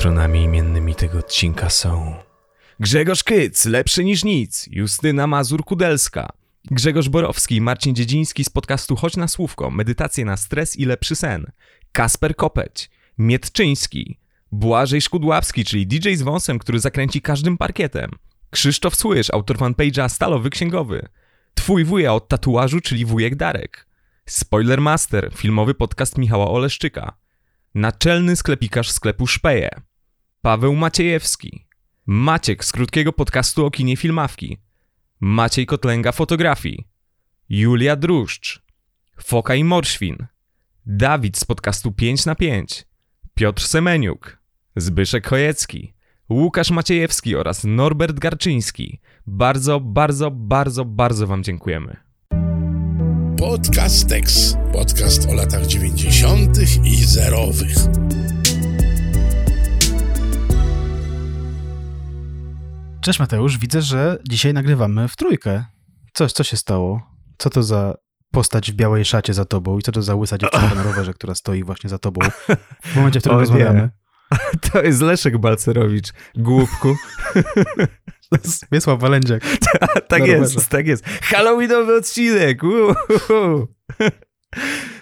Patronami imiennymi tego odcinka są Grzegorz Kyc, lepszy niż nic, Justyna Mazur-Kudelska, Grzegorz Borowski i Marcin Dziedziński z podcastu Chodź na Słówko, medytacje na stres i lepszy sen, Kasper Kopeć, Mietczyński, Błażej Szkudławski, czyli DJ z wąsem, który zakręci każdym parkietem, Krzysztof Słysz, autor fanpage'a Stalowy Księgowy, Twój wuja od tatuażu, czyli wujek Darek, Spoiler Master, filmowy podcast Michała Oleszczyka, Naczelny sklepikarz sklepu Szpeje, Paweł Maciejewski, Maciek z krótkiego podcastu o kinie Filmawki, Maciej Kotlęga Fotografii, Julia Druszcz, Foka i Morświn, Dawid z podcastu 5 na 5, Piotr Semeniuk, Zbyszek Chojecki, Łukasz Maciejewski oraz Norbert Garczyński. Bardzo, bardzo, bardzo, bardzo Wam dziękujemy. Podcastex. Podcast o latach 90. i zerowych. Cześć Mateusz, widzę, że dzisiaj nagrywamy w trójkę. Coś, co się stało? Co to za postać w białej szacie za tobą i co to za łysa dziewczynka na rowerze, która stoi właśnie za tobą w momencie, w którym O nie. rozmawiamy? To jest Leszek Balcerowicz, głupku. Wiesław Walędziak. tak Na jest, rowerze. tak jest. Halloweenowy odcinek!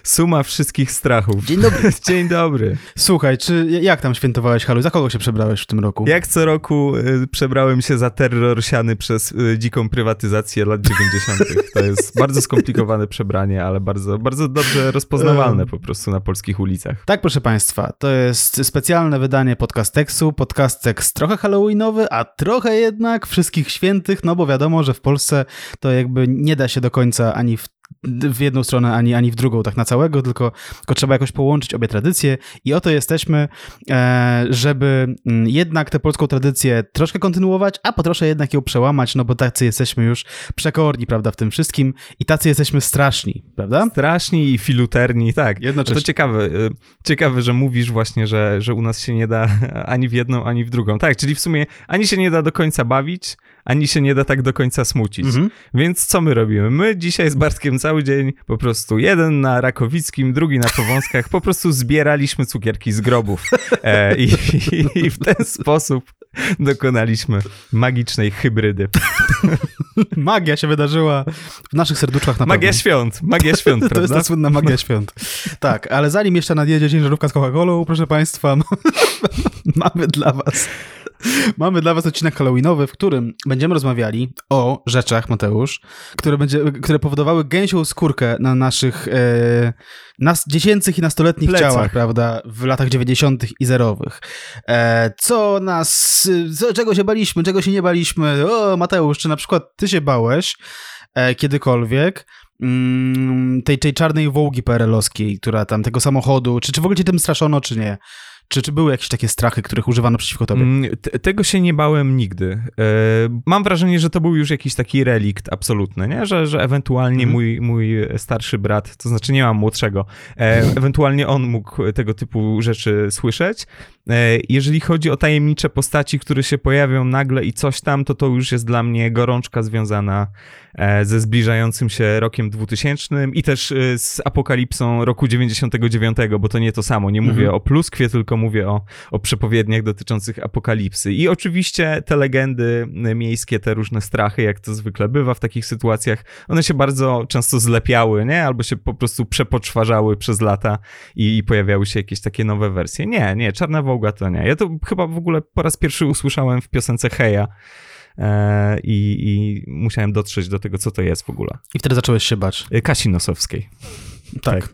Suma wszystkich strachów. Dzień dobry. Dzień dobry. Słuchaj, czy jak tam świętowałeś Halloween? Za kogo się przebrałeś w tym roku? Jak co roku y, przebrałem się za terror siany przez y, dziką prywatyzację lat 90. To jest bardzo skomplikowane przebranie, ale bardzo, bardzo dobrze rozpoznawalne po prostu na polskich ulicach. Tak, proszę Państwa, to jest specjalne wydanie Podcasteksu. Podcastekst trochę halloweenowy, a trochę jednak wszystkich świętych, no bo wiadomo, że w Polsce to jakby nie da się do końca ani w w jedną stronę, ani, ani w drugą, tak na całego, tylko, tylko trzeba jakoś połączyć obie tradycje i oto jesteśmy, e, żeby mm, jednak tę polską tradycję troszkę kontynuować, a po trosze jednak ją przełamać, no bo tacy jesteśmy już przekorni, prawda, w tym wszystkim i tacy jesteśmy straszni, prawda? Straszni i filuterni, tak. Jednocześnie. To ciekawe, y, ciekawe, że mówisz właśnie, że, że u nas się nie da ani w jedną, ani w drugą. Tak, czyli w sumie ani się nie da do końca bawić, ani się nie da tak do końca smucić. Mhm. Więc co my robimy? My dzisiaj z Bartkiem cały dzień po prostu jeden na Rakowickim, drugi na Powązkach, po prostu zbieraliśmy cukierki z grobów. E, i, i, I w ten sposób dokonaliśmy magicznej hybrydy. Magia się wydarzyła w naszych serduszkach na Magia pewno. świąt, magia świąt, To jest prawda? ta słynna magia świąt. Tak, ale zanim jeszcze nadjedzie ciężarówka z Coca-Colą, proszę Państwa, mamy dla Was mamy dla Was odcinek halloweenowy, w którym będziemy rozmawiali o rzeczach, Mateusz, które, będzie, które powodowały gęsią skórkę na naszych e, nas, dziecięcych i nastoletnich Plecach. ciałach, prawda, w latach 90. i zerowych. E, co nas, co, czego się baliśmy, czego się nie baliśmy. O, Mateusz, czy na przykład Ty się bałeś e, kiedykolwiek mm, tej, tej czarnej wołgi PRL-owskiej, która tam, tego samochodu, czy, czy w ogóle cię tym straszono, czy nie? Czy, czy były jakieś takie strachy, których używano przeciwko tobie? Mm, te- Tego się nie bałem nigdy. E, Mam wrażenie, że to był już jakiś taki relikt absolutny, nie? Że, że ewentualnie Mhm. mój, mój starszy brat, to znaczy nie mam młodszego, e, ewentualnie on mógł tego typu rzeczy słyszeć. E, Jeżeli chodzi o tajemnicze postaci, które się pojawią nagle i coś tam, to to już jest dla mnie gorączka związana e, ze zbliżającym się rokiem 2000 i też e, z apokalipsą roku 99, bo to nie to samo. Nie mówię Mhm. o pluskwie, tylko mówię o, o przepowiedniach dotyczących apokalipsy. I oczywiście te legendy y, miejskie, te różne strachy, jak to zwykle bywa w takich sytuacjach, one się bardzo często zlepiały, nie? Albo się po prostu przepoczwarzały przez lata i, i pojawiały się jakieś takie nowe wersje. Nie, nie, Czarna Wołga nie. Ja to chyba w ogóle po raz pierwszy usłyszałem w piosence Heja. e, I, I musiałem dotrzeć do tego, co to jest w ogóle. I wtedy zacząłeś się bać. Y, Kasi Nosowskiej. Tak.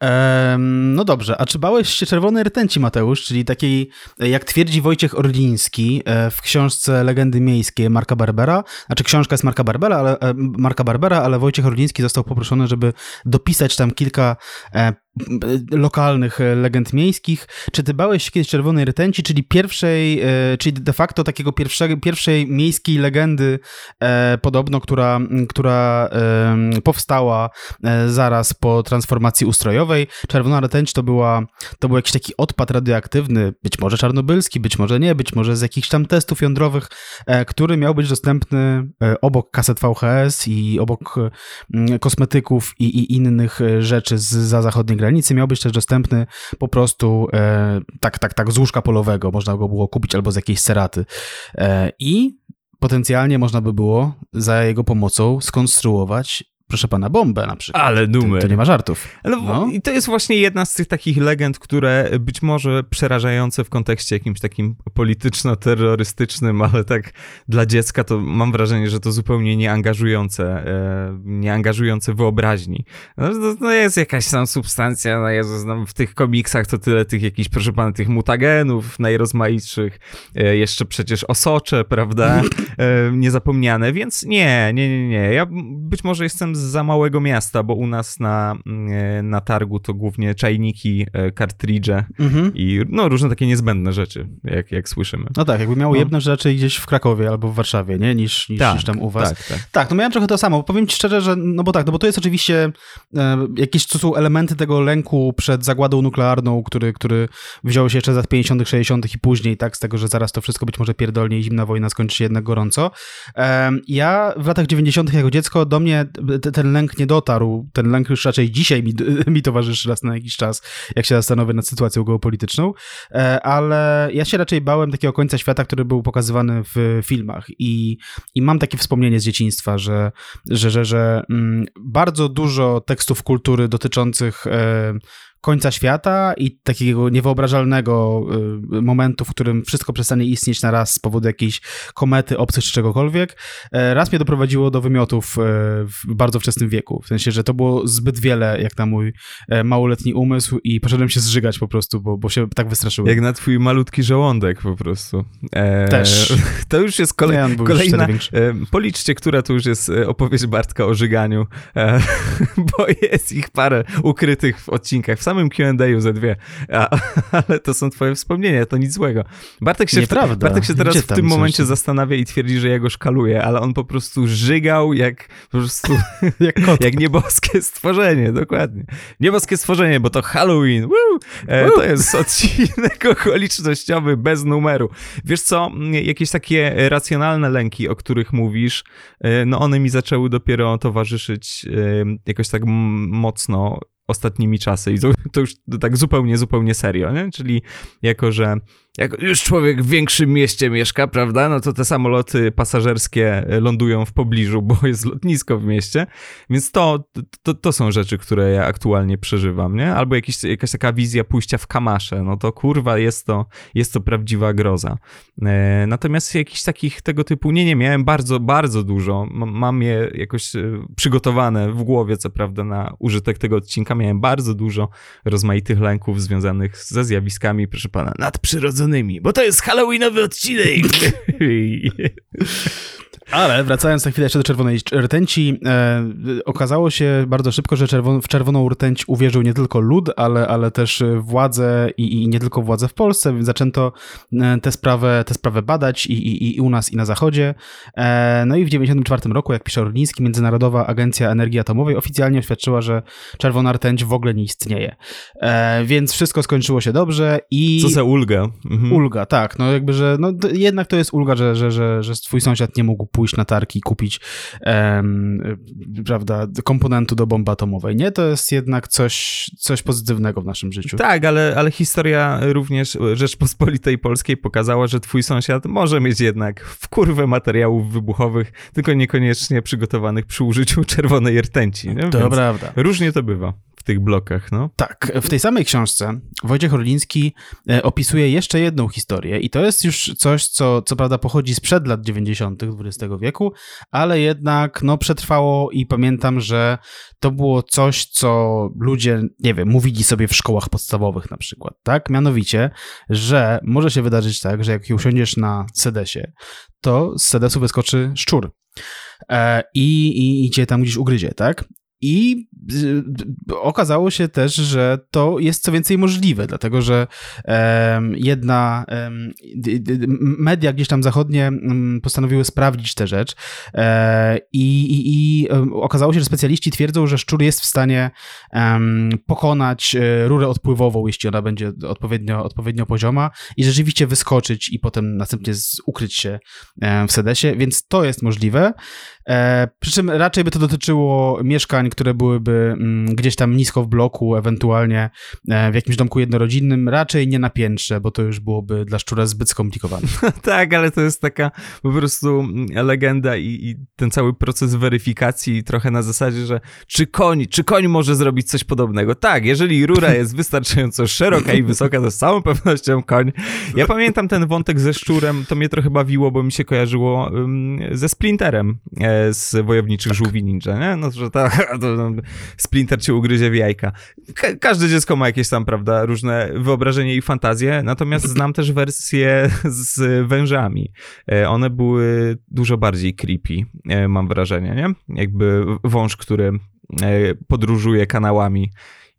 Em, no dobrze, a czy bałeś się czerwonej rtęci, Mateusz, czyli takiej, e, jak twierdzi Wojciech Orliński e, w książce Legendy Miejskie Marka Barbera, znaczy książka jest Marka Barbera, ale, e, Marka Barbera, ale Wojciech Orliński został poproszony, żeby dopisać tam kilka e, e, lokalnych e, legend miejskich. Czy ty bałeś się kiedyś czerwonej rtęci, czyli pierwszej, e, czyli de facto takiego pierwszego, pierwszej miejskiej legendy, e, podobno, która, która em, powstała e, zaraz po transformacji ustrojowej. Czerwona rtęć to, była, to był jakiś taki odpad radioaktywny, być może czarnobylski, być może nie, być może z jakichś tam testów jądrowych, e, który miał być dostępny e, obok kaset VHS i obok e, kosmetyków i, i innych e, rzeczy z, za zachodniej granicy granicy, miał być też dostępny po prostu e, tak, tak, tak z łóżka polowego, można go było kupić albo z jakiejś seraty. E, I potencjalnie można by było za jego pomocą skonstruować proszę pana, bombę na przykład. Ale numer. To, to nie ma żartów. No, no. I to jest właśnie jedna z tych takich legend, które być może przerażające w kontekście jakimś takim polityczno-terrorystycznym, ale tak dla dziecka to mam wrażenie, że to zupełnie nieangażujące, e, nieangażujące wyobraźni. No, to, to, jest jakaś tam substancja, no Jezus, no, w tych komiksach to tyle tych jakichś, proszę pana, tych mutagenów najrozmaitszych, e, jeszcze przecież osocze, prawda, e, niezapomniane, więc nie, nie, nie, nie. Ja być może jestem z za małego miasta, bo u nas na, e, na targu to głównie czajniki, e, kartridże mhm. i no, różne takie niezbędne rzeczy, jak, jak słyszymy. No tak, jakby miało no. jedność raczej gdzieś w Krakowie albo w Warszawie, nie? Niż, niż, tak, niż tam u was. Tak, tak. tak, no miałem trochę to samo. Powiem ci szczerze, że no bo tak, no bo to jest oczywiście e, jakieś, to są elementy tego lęku przed zagładą nuklearną, który, który wziął się jeszcze za 50., 60. i później, tak, z tego, że zaraz to wszystko być może pierdolnie i zimna wojna skończy się jednak gorąco. E, ja w latach 90. jako dziecko do mnie ten lęk nie dotarł. Ten lęk już raczej dzisiaj mi, mi towarzyszy raz na jakiś czas, jak się zastanowię nad sytuacją geopolityczną, e, ale ja się raczej bałem takiego końca świata, który był pokazywany w filmach i, i mam takie wspomnienie z dzieciństwa, że, że, że, że mm, bardzo dużo tekstów kultury dotyczących e, końca świata i takiego niewyobrażalnego y, momentu, w którym wszystko przestanie istnieć na raz z powodu jakiejś komety, obcych czy czegokolwiek, e, raz mnie doprowadziło do wymiotów e, w bardzo wczesnym wieku. W sensie, że to było zbyt wiele jak na mój e, małoletni umysł i poszedłem się zżygać po prostu, bo, bo się tak wystraszyłem. Jak na twój malutki żołądek po prostu. Też. To już jest kolej, ja kolejna... Policzcie, która to już jest opowieść Bartka o żyganiu, bo jest ich parę ukrytych w odcinkach. W samym samym Q&A ze dwie, A, ale to są twoje wspomnienia, to nic złego. Bartek się, w, Bartek się teraz w tym momencie coś? zastanawia i twierdzi, że ja go szkaluję, ale on po prostu żygał jak po prostu jak, jak nieboskie stworzenie, dokładnie. Nieboskie stworzenie, bo to Halloween. E, to jest odcinek okolicznościowy bez numeru. Wiesz co, jakieś takie racjonalne lęki, o których mówisz, e, no one mi zaczęły dopiero towarzyszyć e, jakoś tak mocno ostatnimi czasy i to, już tak zupełnie, zupełnie serio, nie? Czyli jako, że jak już człowiek w większym mieście mieszka, prawda, no to te samoloty pasażerskie lądują w pobliżu, bo jest lotnisko w mieście, więc to, to, to są rzeczy, które ja aktualnie przeżywam, nie? Albo jakiś, jakaś taka wizja pójścia w kamasze, no to kurwa, jest to, jest to prawdziwa groza. E, natomiast jakichś takich tego typu, nie, nie, miałem bardzo, bardzo dużo, mam je jakoś e, przygotowane w głowie, co prawda, na użytek tego odcinka, miałem bardzo dużo rozmaitych lęków związanych ze zjawiskami, proszę pana, nadprzyrodzonymi bo to jest halloweenowy odcinek. Ale wracając na chwilę jeszcze do czerwonej rtęci, e, okazało się bardzo szybko, że czerwon, w czerwoną rtęć uwierzył nie tylko lud, ale, ale też władze i, i nie tylko władze w Polsce. Zaczęto e, tę sprawę, tę sprawę badać i, i, i u nas, i na zachodzie. E, no i w 1994 roku, jak pisze Orliński, Międzynarodowa Agencja Energii Atomowej oficjalnie oświadczyła, że czerwona rtęć w ogóle nie istnieje. E, więc wszystko skończyło się dobrze i... Co za ulga. Mhm. Ulga, tak. No jakby, że no, jednak to jest ulga, że, że, że, że twój sąsiad nie mógł pójść na targi i kupić prawda, komponentu do bomby atomowej. Nie, to jest jednak coś, coś pozytywnego w naszym życiu. Tak, ale, ale historia również Rzeczpospolitej Polskiej pokazała, że twój sąsiad może mieć jednak w kurwę materiałów wybuchowych, tylko niekoniecznie przygotowanych przy użyciu czerwonej rtęci. Nie? To Więc prawda. Różnie to bywa tych blokach, no. Tak, w tej samej książce Wojciech Orliński e, opisuje jeszcze jedną historię i to jest już coś, co co prawda pochodzi sprzed lat 90. XX wieku, ale jednak no przetrwało i pamiętam, że to było coś, co ludzie, nie wiem, mówili sobie w szkołach podstawowych na przykład, tak? Mianowicie, że może się wydarzyć tak, że jak usiądziesz na sedesie, to z sedesu wyskoczy szczur. E, I, i, i cię tam gdzieś ugryzie, tak? I y, okazało się też, że to jest co więcej możliwe, dlatego że jedna media gdzieś tam zachodnie postanowiły sprawdzić tę rzecz e, i, i, i okazało się, że specjaliści twierdzą, że szczur jest w stanie pokonać e, rurę odpływową, jeśli ona będzie odpowiednio, odpowiednio pozioma i rzeczywiście wyskoczyć i potem następnie ukryć się w sedesie, więc to jest możliwe. E, przy czym raczej by to dotyczyło mieszkań, które byłyby mm, gdzieś tam nisko w bloku, ewentualnie e, w jakimś domku jednorodzinnym, raczej nie na piętrze, bo to już byłoby dla szczura zbyt skomplikowane. tak, ale to jest taka po prostu mm, legenda i, i, ten cały proces weryfikacji trochę na zasadzie, że czy koń, czy koń może zrobić coś podobnego? Tak, jeżeli rura jest wystarczająco szeroka i wysoka, to z całą pewnością koń. Ja pamiętam ten wątek ze szczurem, to mnie trochę bawiło, bo mi się kojarzyło um, ze Splinterem e, z Wojowniczych tak. Żółwi Ninja, nie? No, że ta, to, no, Splinter cię ugryzie w jajka. Ka każde dziecko ma jakieś tam, prawda, różne wyobrażenie i fantazje, natomiast znam też wersje z wężami. E, one były dużo bardziej creepy, e, mam wrażenie, nie? Jakby wąż, który e, podróżuje kanałami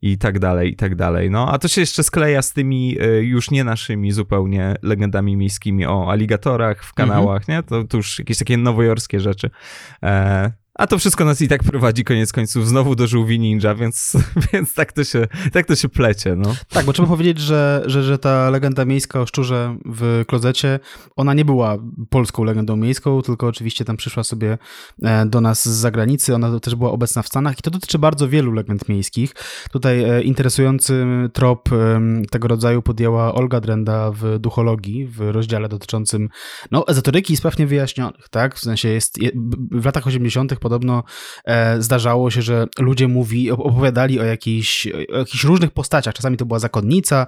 i tak dalej, i tak dalej. No, a to się jeszcze skleja z tymi już nie naszymi zupełnie legendami miejskimi o aligatorach w kanałach, mhm. nie? To, to już jakieś takie nowojorskie rzeczy. A to wszystko nas i tak prowadzi koniec końców znowu do żółwi ninja, więc, więc tak, to się, tak to się plecie, no. Tak, bo trzeba powiedzieć, że, że, że ta legenda miejska o szczurze w klozecie, ona nie była polską legendą miejską, tylko oczywiście tam przyszła sobie e, do nas z zagranicy, ona też była obecna w Stanach i to dotyczy bardzo wielu legend miejskich. Tutaj e, interesujący trop tego rodzaju podjęła Olga Drenda w Duchologii, w rozdziale dotyczącym no, ezoteryki i spraw niewyjaśnionych, tak? W sensie jest, w latach 80 podobno e, zdarzało się, że ludzie mówi, opowiadali o, jakichś, o jakichś różnych postaciach. Czasami to była zakonnica,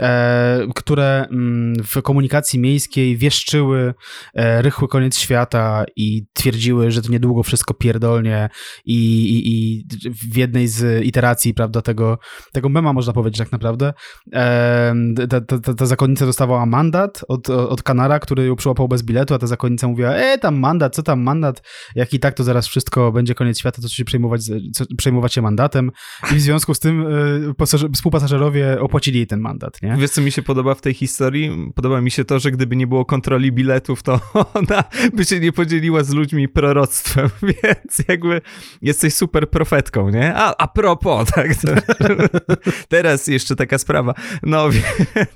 e, które mm, w komunikacji miejskiej wieszczyły e, rychły koniec świata i twierdziły, że to niedługo wszystko pierdolnie i, i, i w jednej z iteracji, prawda, tego, tego mema można powiedzieć tak naprawdę, e, ta, ta, ta zakonnica dostawała mandat od, od Kanara, który ją przyłapał bez biletu, a ta zakonnica mówiła, e, tam mandat, co tam mandat, jak i tak to zaraz wszystko wszystko będzie koniec świata, to się przejmować, co, przejmować się mandatem i w związku z tym y, współpasażerowie opłacili jej ten mandat, nie? Wiesz, co mi się podoba w tej historii? Podoba mi się to, że gdyby nie było kontroli biletów, to ona by się nie podzieliła z ludźmi proroctwem, więc jakby jesteś super profetką, nie? A, a propos, tak? To, teraz jeszcze taka sprawa. No, więc...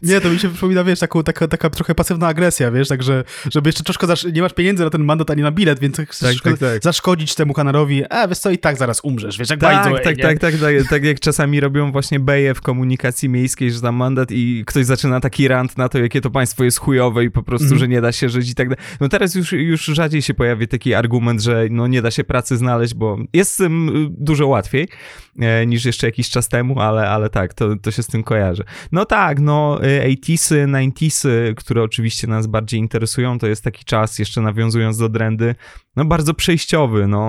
Nie, to mi się przypomina, wiesz, taką, taka, taka trochę pasywna agresja, wiesz, także, żeby jeszcze troszkę, nie masz pieniędzy na ten mandat ani na bilet, więc chcesz tak, tak, tak. zaszkodzić temu kanarowi, a wiesz co, i tak zaraz umrzesz, wiesz, jak tak, tak, tak, tak, tak, tak, tak, jak czasami robią właśnie beje w komunikacji miejskiej, że tam mandat i ktoś zaczyna taki rant na to, jakie to państwo jest chujowe i po prostu, mm. że nie da się żyć i tak dalej. No teraz już, już rzadziej się pojawi taki argument, że no nie da się pracy znaleźć, bo jest z tym y, dużo łatwiej e, niż jeszcze jakiś czas temu, ale, ale tak, to, to się z tym kojarzy. No tak, no 80sy, y, 90sy, które oczywiście nas bardziej interesują, to jest taki czas, jeszcze nawiązując do Drendy, no bardzo przejściowy, no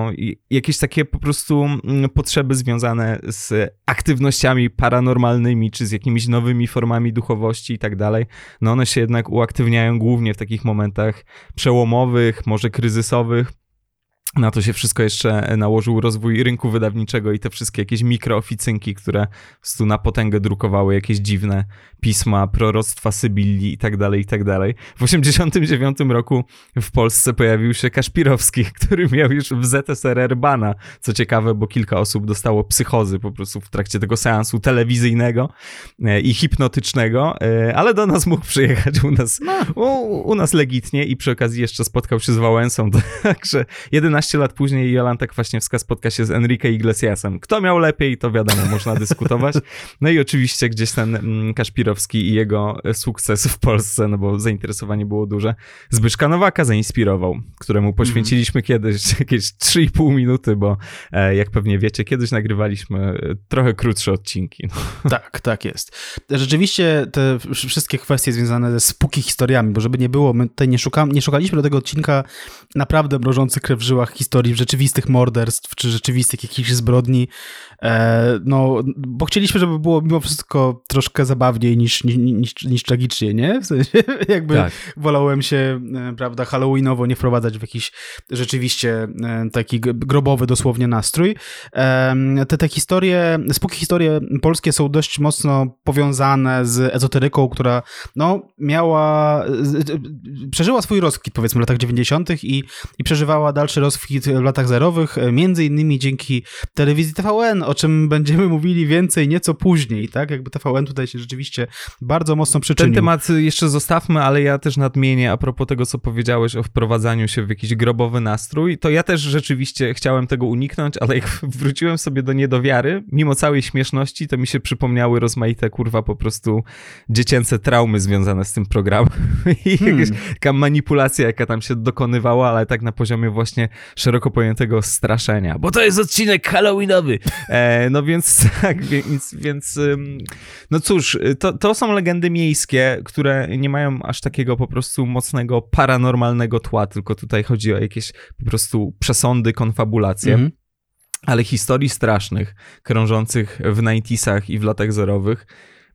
jakieś takie po prostu mm, potrzeby związane z aktywnościami paranormalnymi, czy z jakimiś nowymi formami duchowości i tak dalej, no one się jednak uaktywniają głównie w takich momentach przełomowych, może kryzysowych, na to się wszystko jeszcze nałożył rozwój rynku wydawniczego i te wszystkie jakieś mikrooficynki, które prostu na potęgę drukowały jakieś dziwne pisma, proroctwa Sybilli i tak dalej, i tak dalej. W 89 roku w Polsce pojawił się Kaszpirowski, który miał już w ZSRR bana. Co ciekawe, bo kilka osób dostało psychozy po prostu w trakcie tego seansu telewizyjnego e, i hipnotycznego, e, ale do nas mógł przyjechać u nas, no. u, u nas legitnie i przy okazji jeszcze spotkał się z Wałęsą, także 11 lat później Jolanta Kwaśniewska spotka się z Enrique Iglesiasem. Kto miał lepiej, to wiadomo, można dyskutować. No i oczywiście gdzieś ten mm, Kaszpirowski i jego sukces w Polsce, no bo zainteresowanie było duże, Zbyszka Nowaka zainspirował, któremu poświęciliśmy mm. kiedyś jakieś 3,5 minuty, bo e, jak pewnie wiecie, kiedyś nagrywaliśmy e, trochę krótsze odcinki. No. Tak, tak jest. Rzeczywiście te wszystkie kwestie związane ze spuki historiami, bo żeby nie było, my tutaj nie, szukam, nie szukaliśmy do tego odcinka naprawdę mrożący krew w żyłach historii rzeczywistych morderstw, czy rzeczywistych jakichś zbrodni, e, no, bo chcieliśmy, żeby było mimo wszystko troszkę zabawniej niż, niż, niż tragicznie, nie? W sensie, jakby tak. wolałem się, e, prawda, halloweenowo nie wprowadzać w jakiś rzeczywiście e, taki grobowy dosłownie nastrój. Te, te historie, spóki historie polskie są dość mocno powiązane z ezoteryką, która, no, miała, przeżyła swój rozkwit, powiedzmy, w latach 90. i, i przeżywała dalszy rozkwit czasów w latach zerowych, e, między innymi dzięki telewizji TVN, o czym będziemy mówili więcej nieco później, tak? Jakby TVN tutaj się rzeczywiście bardzo mocno przyczynił. Ten temat jeszcze zostawmy, ale ja też nadmienię a propos tego, co powiedziałeś o wprowadzaniu się w jakiś grobowy nastrój, to ja też rzeczywiście chciałem tego uniknąć, ale jak wróciłem sobie do niedowiary, mimo całej śmieszności, to mi się przypomniały rozmaite, kurwa, po prostu dziecięce traumy związane z tym programem i hmm. jakaś taka manipulacja, jaka tam się dokonywała, ale tak na poziomie właśnie szeroko pojętego straszenia, bo to jest odcinek halloweenowy. E, no więc tak, więc, więc no cóż, to, to są legendy miejskie, które nie mają aż takiego po prostu mocnego paranormalnego tła, tylko tutaj chodzi o jakieś po prostu przesądy, konfabulacje. Mm -hmm. Ale historii strasznych, krążących w 90 i w latach zerowych,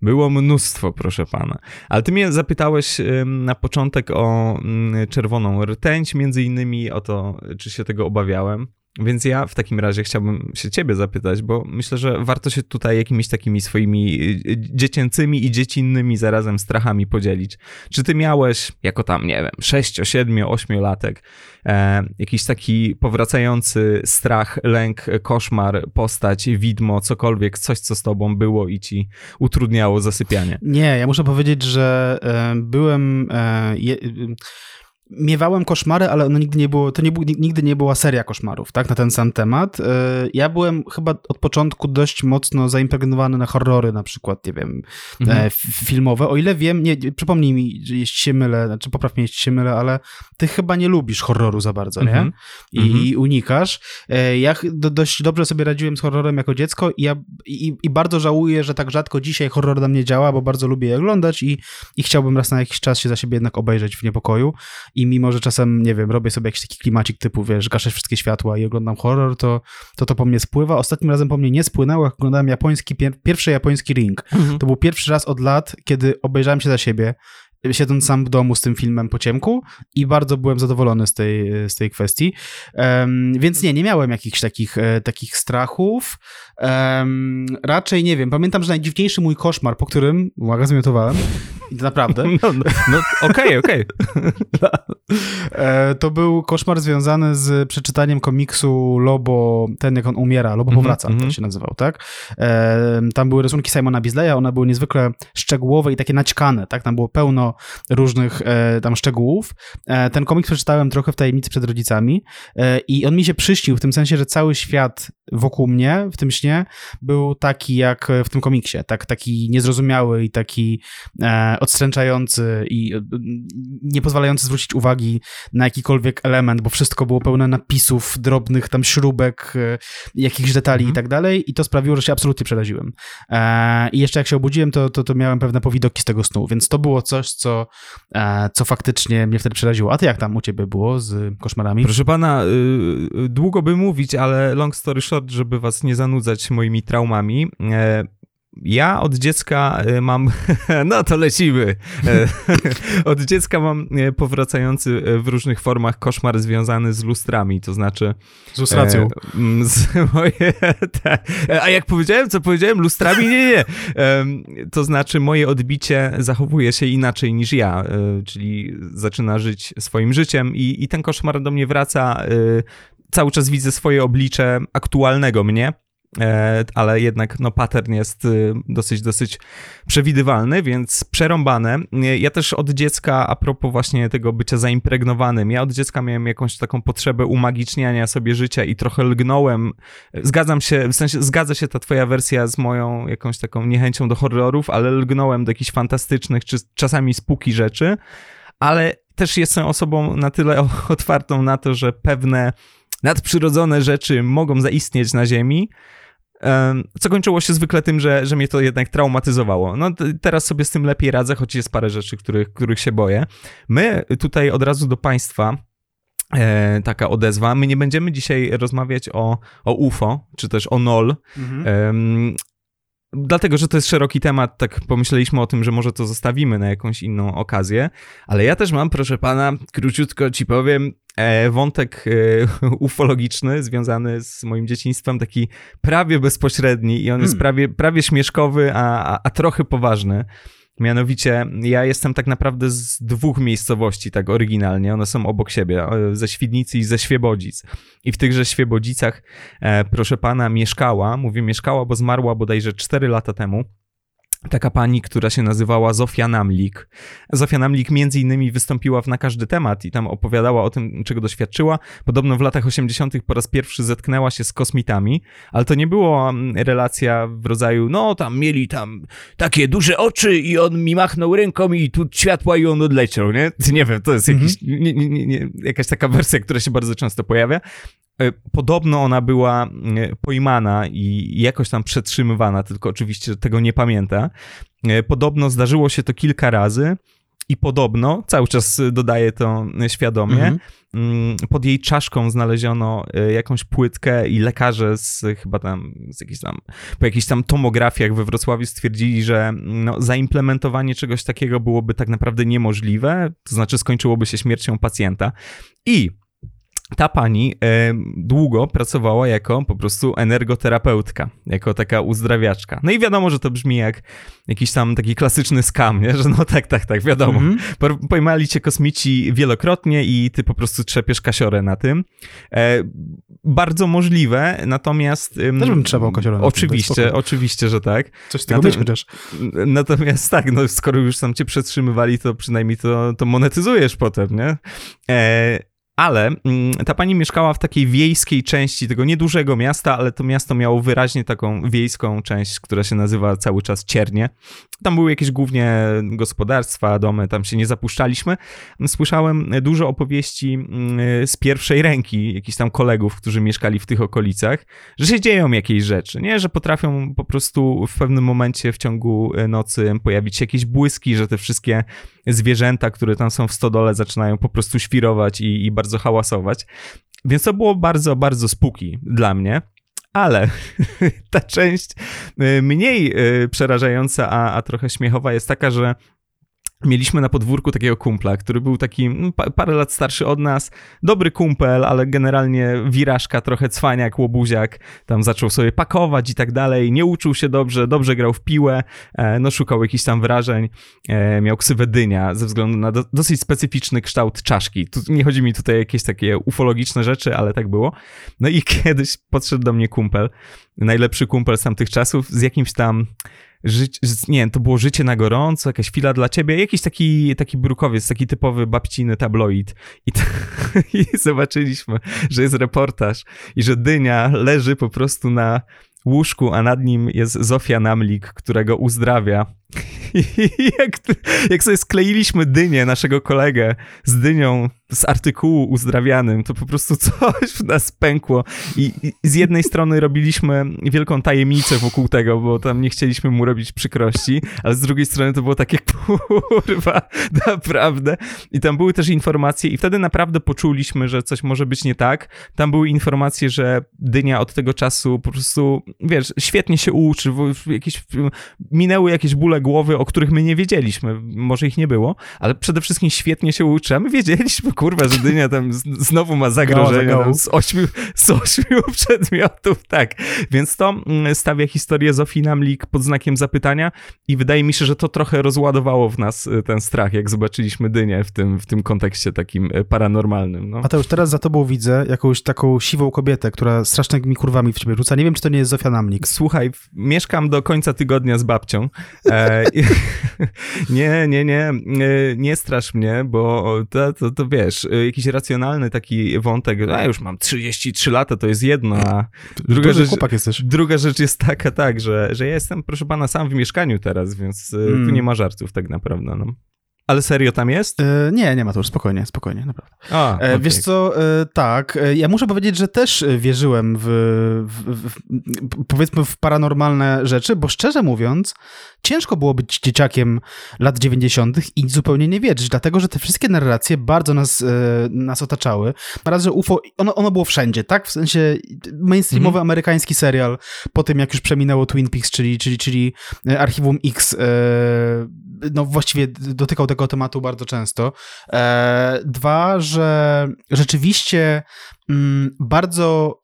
było mnóstwo, proszę pana. Ale ty mnie zapytałeś na początek o mm, czerwoną rtęć, między innymi o to, czy się tego obawiałem. Więc ja w takim razie chciałbym się ciebie zapytać, bo myślę, że warto się tutaj jakimiś takimi swoimi y, y, dziecięcymi i dziecinnymi zarazem strachami podzielić. Czy ty miałeś, jako tam, nie wiem, 6, 7, 8 latek, e, jakiś taki powracający strach, lęk, koszmar, postać, widmo, cokolwiek, coś, co z tobą było i ci utrudniało zasypianie? Nie, ja muszę powiedzieć, że e, byłem... E, je, miewałem koszmary, ale ono nigdy nie było, to nie, nigdy nie była seria koszmarów, tak, na ten sam temat. E, ja byłem chyba od początku dość mocno zaimpregnowany na horrory na przykład, nie wiem, mhm. E, filmowe. O ile wiem, nie, przypomnij mi, jeśli się mylę, znaczy popraw mnie, jeśli się mylę, ale ty chyba nie lubisz horroru za bardzo, mhm. nie? I, mhm. Unikasz. E, ja dość dobrze sobie radziłem z horrorem jako dziecko i, ja, i, i bardzo żałuję, że tak rzadko dzisiaj horror na mnie działa, bo bardzo lubię je oglądać i, i chciałbym raz na jakiś czas się za siebie jednak obejrzeć w niepokoju i mimo, że czasem, nie wiem, robię sobie jakiś taki klimacik typu, wiesz, gaszę wszystkie światła i oglądam horror, to to, to po mnie spływa. Ostatnim razem po mnie nie spłynęło, jak oglądałem japoński, pier pierwszy japoński ring. Mhm. To był pierwszy raz od lat, kiedy obejrzałem się za siebie, siedząc sam w domu z tym filmem po ciemku i bardzo byłem zadowolony z tej, z tej kwestii. Um, więc nie, nie miałem jakichś takich, e, takich strachów. Um, raczej nie wiem. Pamiętam, że najdziwniejszy mój koszmar, po którym, uwaga, zmiotowałem, naprawdę. No, no, no okej, okej. E, to był koszmar związany z przeczytaniem komiksu Lobo, ten jak on umiera, Lobo -hmm, powraca, mm -hmm. to się nazywał, tak? Tam były rysunki Simona Bisleya, one były niezwykle szczegółowe i takie naćkane, tak? Tam było pełno różnych e, tam szczegółów. ten komiks przeczytałem trochę w tajemnicy przed rodzicami i on mi się przyśnił w tym sensie, że cały świat wokół mnie w tym śnie był taki jak w tym komiksie, tak, taki niezrozumiały i taki e, odstręczający i e, nie pozwalający zwrócić uwagi na jakikolwiek element, bo wszystko było pełne napisów, drobnych tam śrubek, e, jakichś detali mhm. i tak dalej i to sprawiło, że się absolutnie przeraziłem. E, I jeszcze jak się obudziłem, to, to, to miałem pewne powidoki z tego snu, więc to było coś, co, e, co faktycznie mnie wtedy przeraziło. A ty jak tam u ciebie było z koszmarami? Proszę pana, y, y długo by mówić, ale long story short, short, żeby was nie zanudzać moimi traumami. E, ja od dziecka e, mam, no to lecimy. E, od dziecka mam powracający w różnych formach koszmar związany z lustrami, to znaczy. Z lustracją. z moje, a jak powiedziałem, co powiedziałem? Lustrami? Nie, nie. To znaczy, moje odbicie zachowuje się inaczej niż ja, czyli zaczyna żyć swoim życiem i, i ten koszmar do mnie wraca cały czas widzę swoje oblicze aktualnego mnie, e, ale jednak no, pattern jest y, dosyć, dosyć przewidywalny, więc przerąbane. Ja też od dziecka, a propos właśnie tego bycia zaimpregnowanym, ja od dziecka miałem jakąś taką potrzebę umagiczniania sobie życia i trochę lgnąłem. Zgadzam się, w sensie zgadza się ta twoja wersja z moją jakąś taką niechęcią do horrorów, ale lgnąłem do jakichś fantastycznych, czy czasami spuki rzeczy, ale też jestem osobą na tyle otwartą na to, że pewne nadprzyrodzone rzeczy mogą zaistnieć na Ziemi, co kończyło się zwykle tym, że, że mnie to jednak traumatyzowało. No teraz sobie z tym lepiej radzę, choć jest parę rzeczy, których, których się boję. My tutaj od razu do Państwa e, taka odezwa. My nie będziemy dzisiaj rozmawiać o, o UFO, czy też o NOL. Mhm. Dlatego, że to jest szeroki temat, tak pomyśleliśmy o tym, że może to zostawimy na jakąś inną okazję, ale ja też mam, proszę pana, króciutko ci powiem, e, wątek e, ufologiczny związany z moim dzieciństwem, taki prawie bezpośredni i on jest hmm. prawie, prawie śmieszkowy, a, a, a trochę poważny. Mianowicie, ja jestem tak naprawdę z dwóch miejscowości, tak oryginalnie. One są obok siebie, e, ze Świdnicy i ze Świebodzic. I w tychże Świebodzicach, e, proszę pana, mieszkała, mówię mieszkała, bo zmarła bodajże 4 lata temu taka pani, która się nazywała Zofia Namlik. Zofia Namlik między innymi wystąpiła w Na Każdy Temat i tam opowiadała o tym, czego doświadczyła. Podobno w latach 80. po raz pierwszy zetknęła się z kosmitami, ale to nie była mm, relacja w rodzaju, no tam mieli tam takie duże oczy i on mi machnął ręką i tu światła i on odleciał, nie? Nie wiem, to jest jakiś, mm -hmm. nie, nie, nie, jakaś taka wersja, która się bardzo często pojawia. E, podobno ona była e, pojmana i jakoś tam przetrzymywana, tylko oczywiście tego nie pamięta. E, podobno zdarzyło się to kilka razy i podobno, cały czas dodaję to świadomie, mhm. Mm, pod jej czaszką znaleziono jakąś płytkę i lekarze z chyba tam, z jakichś tam, po jakichś tam tomografiach we Wrocławiu stwierdzili, że no, zaimplementowanie czegoś takiego byłoby tak naprawdę niemożliwe, to znaczy skończyłoby się śmiercią pacjenta. I ta pani e, długo pracowała jako po prostu energoterapeutka, jako taka uzdrawiaczka. No i wiadomo, że to brzmi jak jakiś tam taki klasyczny skam, nie? że no tak, tak, tak, wiadomo. Mm -hmm. Pojmali cię kosmici wielokrotnie i ty po prostu trzepiesz kasiorę na tym. E, bardzo możliwe, natomiast... Też bym trzepał kasiorę na Oczywiście, tym, oczywiście, że tak. Coś z tego Natom mieć chociaż. Natomiast tak, no skoro już tam cię przetrzymywali, to przynajmniej to, to monetyzujesz potem, nie? E, ale mm, ta pani mieszkała w takiej wiejskiej części tego niedużego miasta, ale to miasto miało wyraźnie taką wiejską część, która się nazywa cały czas Ciernie. Tam były jakieś głównie gospodarstwa, domy, tam się nie zapuszczaliśmy. Słyszałem dużo opowieści mm, z pierwszej ręki jakichś tam kolegów, którzy mieszkali w tych okolicach, że się dzieją jakieś rzeczy, nie? Że potrafią po prostu w pewnym momencie w ciągu nocy pojawić się jakieś błyski, że te wszystkie zwierzęta, które tam są w stodole zaczynają po prostu świrować i, i bardzo hałasować. Więc to było bardzo, bardzo spuki dla mnie. Ale ta część y, mniej y, przerażająca, a, a trochę śmiechowa jest taka, że Mieliśmy na podwórku takiego kumpla, który był taki no, parę lat starszy od nas, dobry kumpel, ale generalnie wirażka, trochę cwaniak, łobuziak, tam zaczął sobie pakować i tak dalej, nie uczył się dobrze, dobrze grał w piłę, e, no szukał jakichś tam wrażeń, e, miał ksywę dynia ze względu na do, dosyć specyficzny kształt czaszki. Tu, nie chodzi mi tutaj o jakieś takie ufologiczne rzeczy, ale tak było. No i kiedyś podszedł do mnie kumpel, najlepszy kumpel z tamtych czasów, z jakimś tam życie, nie wiem, to było życie na gorąco, jakaś chwila dla ciebie, jakiś taki, taki brukowiec, taki typowy babciny tabloid. I, to, I zobaczyliśmy, że jest reportaż i że dynia leży po prostu na łóżku, a nad nim jest Zofia Namlik, którego uzdrawia. Jak, jak sobie skleiliśmy dynię, naszego kolegę, z dynią z artykułu uzdrawianym, to po prostu coś w nas pękło. I, I, z jednej strony robiliśmy wielką tajemnicę wokół tego, bo tam nie chcieliśmy mu robić przykrości, ale z drugiej strony to było takie kurwa, naprawdę. I tam były też informacje, i wtedy naprawdę poczuliśmy, że coś może być nie tak. Tam były informacje, że dynia od tego czasu po prostu, wiesz, świetnie się uczy, jakieś, minęły jakieś bóle głowy, o których my nie wiedzieliśmy. Może ich nie było, ale przede wszystkim świetnie się uczy, a my wiedzieliśmy, kurwa, że dynia tam znowu ma zagrożenie z, ośmiu, z ośmiu przedmiotów, tak. Więc to mm, stawia historię Zofii Namlik pod znakiem zapytania i wydaje mi się, że to trochę rozładowało w nas y, ten strach, jak zobaczyliśmy dynię w tym, w tym kontekście takim y, paranormalnym. No. A to już teraz za tobą widzę jakąś taką siwą kobietę, która strasznymi kurwami w ciebie rzuca. Nie wiem, czy to nie jest Zofia Namlik. Słuchaj, mieszkam do końca tygodnia z babcią. E, nie, nie, nie, nie, nie strasz mnie, bo to, to, to wiesz, y, jakiś racjonalny taki wątek, a już mam 33 lata, to jest jedno, a druga rzecz, druga rzecz jest taka, tak, że, że ja jestem, proszę pana, sam w mieszkaniu teraz, więc mm. tu nie ma żartów tak naprawdę, no. Ale serio tam jest? E, nie, nie ma to już, spokojnie, spokojnie, naprawdę. A, e, okay. Wiesz co, e, tak, e, ja muszę powiedzieć, że też wierzyłem w, w, w, powiedzmy w paranormalne rzeczy, bo szczerze mówiąc, ciężko było być dzieciakiem lat 90. i zupełnie nie wierzyć, dlatego, że te wszystkie narracje bardzo nas, e, nas otaczały. Raz, że UFO, ono, ono było wszędzie, tak? W sensie mainstreamowy mm -hmm. amerykański serial, po tym jak już przeminęło Twin Peaks, czyli, czyli, czyli Archiwum X, no właściwie dotykał tego tematu bardzo często. E, dwa, że rzeczywiście mm, bardzo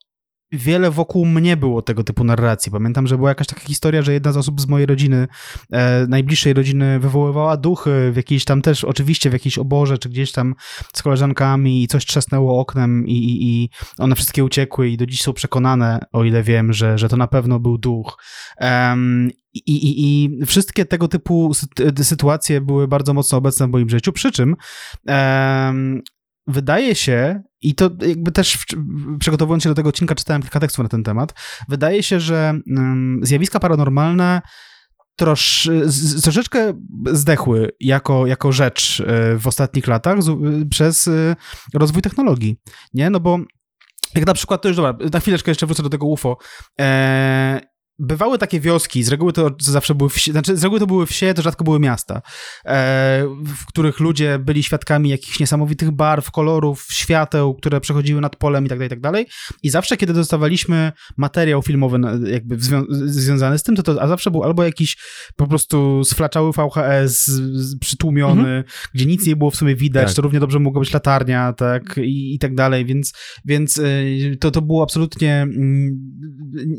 wiele wokół mnie było tego typu narracji. Pamiętam, że była jakaś taka historia, że jedna z osób z mojej rodziny, e, najbliższej rodziny, wywoływała duchy w jakiejś tam też, oczywiście w jakiejś oborze, czy gdzieś tam z koleżankami i coś trzasnęło oknem i, i, i one wszystkie uciekły i do dziś są przekonane, o ile wiem, że, że to na pewno był duch. Um, i, i, I wszystkie tego typu sytuacje były bardzo mocno obecne w moim życiu, przy czym um, wydaje się, i to jakby też przygotowując się do tego odcinka czytałem kilka tekstów na ten temat, wydaje się, że um, zjawiska paranormalne trosz, troszeczkę zdechły jako, jako rzecz e, w ostatnich latach przez e, rozwój technologii, nie? No bo jak na przykład, to już dobra, na chwileczkę jeszcze wrócę do tego UFO. E, bywały takie wioski, z reguły to zawsze były wsie, znaczy z reguły to były wsie, to rzadko były miasta, e, w których ludzie byli świadkami jakichś niesamowitych barw, kolorów, świateł, które przechodziły nad polem i tak dalej, i tak dalej. I zawsze, kiedy dostawaliśmy materiał filmowy jakby zwią związany z tym, to to a zawsze był albo jakiś po prostu sflaczały VHS przytłumiony, mhm. gdzie nic nie było w sumie widać, tak. to równie dobrze mogła być latarnia, tak, i, i tak dalej, więc, więc e, to, to było absolutnie mm,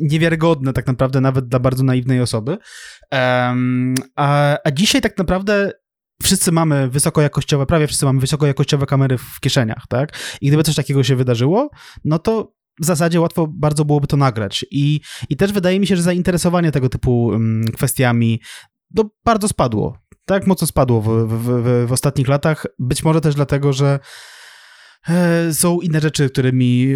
niewiarygodne tak naprawdę naprawdę nawet dla bardzo naiwnej osoby. Um, a, a dzisiaj tak naprawdę wszyscy mamy wysokojakościowe, prawie wszyscy mamy wysokojakościowe kamery w kieszeniach, tak? I gdyby coś takiego się wydarzyło, no to w zasadzie łatwo bardzo byłoby to nagrać. I, i też wydaje mi się, że zainteresowanie tego typu um, kwestiami no, bardzo spadło. Tak mocno spadło w, w, w, w ostatnich latach. Być może też dlatego, że są inne rzeczy, którymi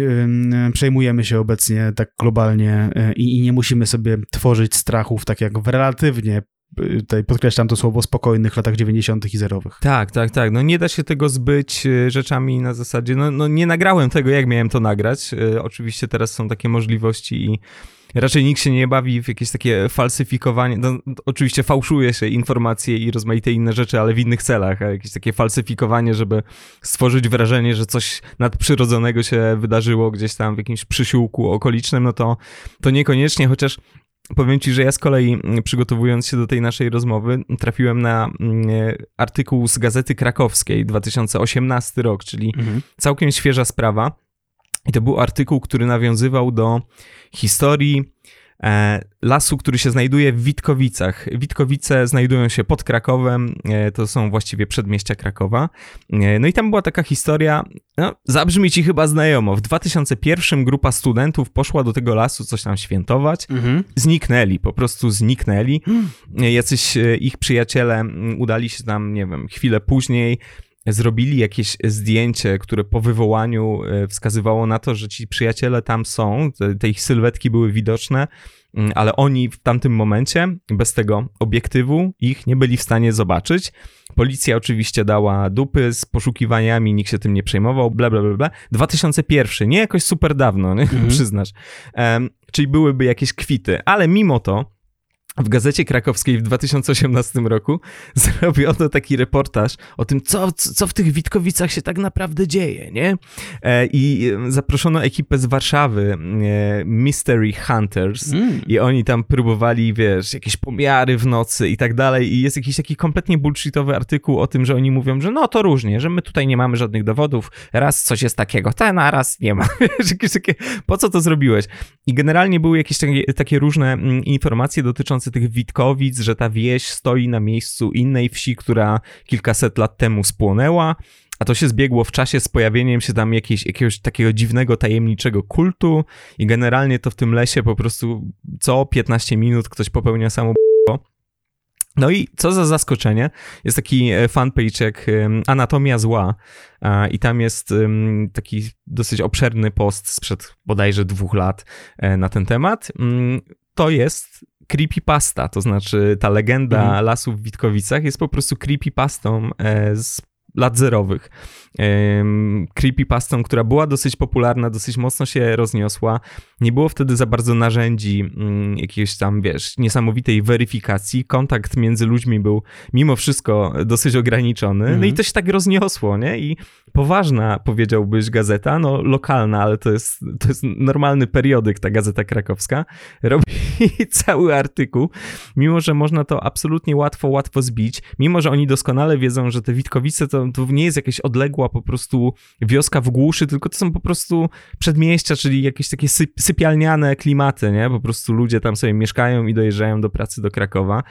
przejmujemy się obecnie tak globalnie e, i, nie musimy sobie tworzyć strachów tak jak w relatywnie e, tutaj podkreślam to słowo, spokojnych latach 90. i zerowych. Tak, tak, tak. No nie da się tego zbyć rzeczami na zasadzie, no, no nie nagrałem tego, jak miałem to nagrać. Oczywiście teraz są takie możliwości i raczej nikt się nie bawi w jakieś takie falsyfikowanie. No, oczywiście fałszuje się informacje i rozmaite inne rzeczy, ale w innych celach. A jakieś takie falsyfikowanie, żeby stworzyć wrażenie, że coś nadprzyrodzonego się wydarzyło gdzieś tam w jakimś przysiłku okolicznym, no to, to niekoniecznie, chociaż Powiem ci, że ja z kolei mm, przygotowując się do tej naszej rozmowy, trafiłem na mm, artykuł z Gazety Krakowskiej 2018 rok, czyli mhm. całkiem świeża sprawa. I to był artykuł, który nawiązywał do historii e, lasu, który się znajduje w Witkowicach. Witkowice znajdują się pod Krakowem, e, to są właściwie przedmieścia Krakowa. E, no i tam była taka historia, no, zabrzmi ci chyba znajomo. W 2001 grupa studentów poszła do tego lasu coś tam świętować. Mhm. Zniknęli, po prostu zniknęli. Mhm. Jacyś ich przyjaciele udali się tam, nie wiem, chwilę później zrobili jakieś zdjęcie, które po wywołaniu e, wskazywało na to, że ci przyjaciele tam są, te, te ich sylwetki były widoczne, mm, ale oni w tamtym momencie, bez tego obiektywu, ich nie byli w stanie zobaczyć. Policja oczywiście dała dupy z poszukiwaniami, nikt się tym nie przejmował, bla, bla, bla, bla. 2001, nie jakoś super dawno, nie? Mhm. przyznasz. Um, czyli byłyby jakieś kwity, ale mimo to w Gazecie Krakowskiej w 2018 roku zrobiono taki reportaż o tym, co, co w tych Witkowicach się tak naprawdę dzieje, nie? E, I zaproszono ekipę z Warszawy, e, Mystery Hunters, mm. i oni tam próbowali, wiesz, jakieś pomiary w nocy i tak dalej. I jest jakiś taki kompletnie bullshitowy artykuł o tym, że oni mówią, że no to różnie, że my tutaj nie mamy żadnych dowodów, raz coś jest takiego, ten, a raz nie ma. jakieś takie, po co to zrobiłeś? I generalnie były jakieś takie, takie różne mm, informacje dotyczące tych Witkowic, że ta wieś stoi na miejscu innej wsi, która kilkaset lat temu spłonęła, a to się zbiegło w czasie z pojawieniem się tam jakiegoś, jakiegoś takiego dziwnego, tajemniczego kultu i generalnie to w tym lesie po prostu co 15 minut ktoś popełnia samobójstwo. No i co za zaskoczenie, jest taki e, fanpage jak Anatomia Zła i tam jest taki dosyć obszerny post sprzed bodajże dwóch lat e, na ten temat. Mm, to jest creepypasta, to znaczy ta legenda mhm. lasów w Witkowicach jest po prostu creepypastą e, z lat zerowych. Creepypastą, która była dosyć popularna, dosyć mocno się rozniosła. Nie było wtedy za bardzo narzędzi mm, jakiejś tam, wiesz, niesamowitej weryfikacji. Kontakt między ludźmi był mimo wszystko dosyć ograniczony. No i mhm. to się tak rozniosło, nie? I poważna, powiedziałbyś, gazeta, no lokalna, ale to jest, to jest normalny periodyk, ta gazeta krakowska, robi cały artykuł, mimo że można to absolutnie łatwo, łatwo zbić, mimo że oni doskonale wiedzą, że te Witkowice to, to nie jest jakaś odległa po prostu wioska w głuszy, tylko to są po prostu przedmieścia, czyli jakieś takie syp sypialniane klimaty, nie? Po prostu ludzie tam sobie mieszkają i dojeżdżają do pracy do Krakowa.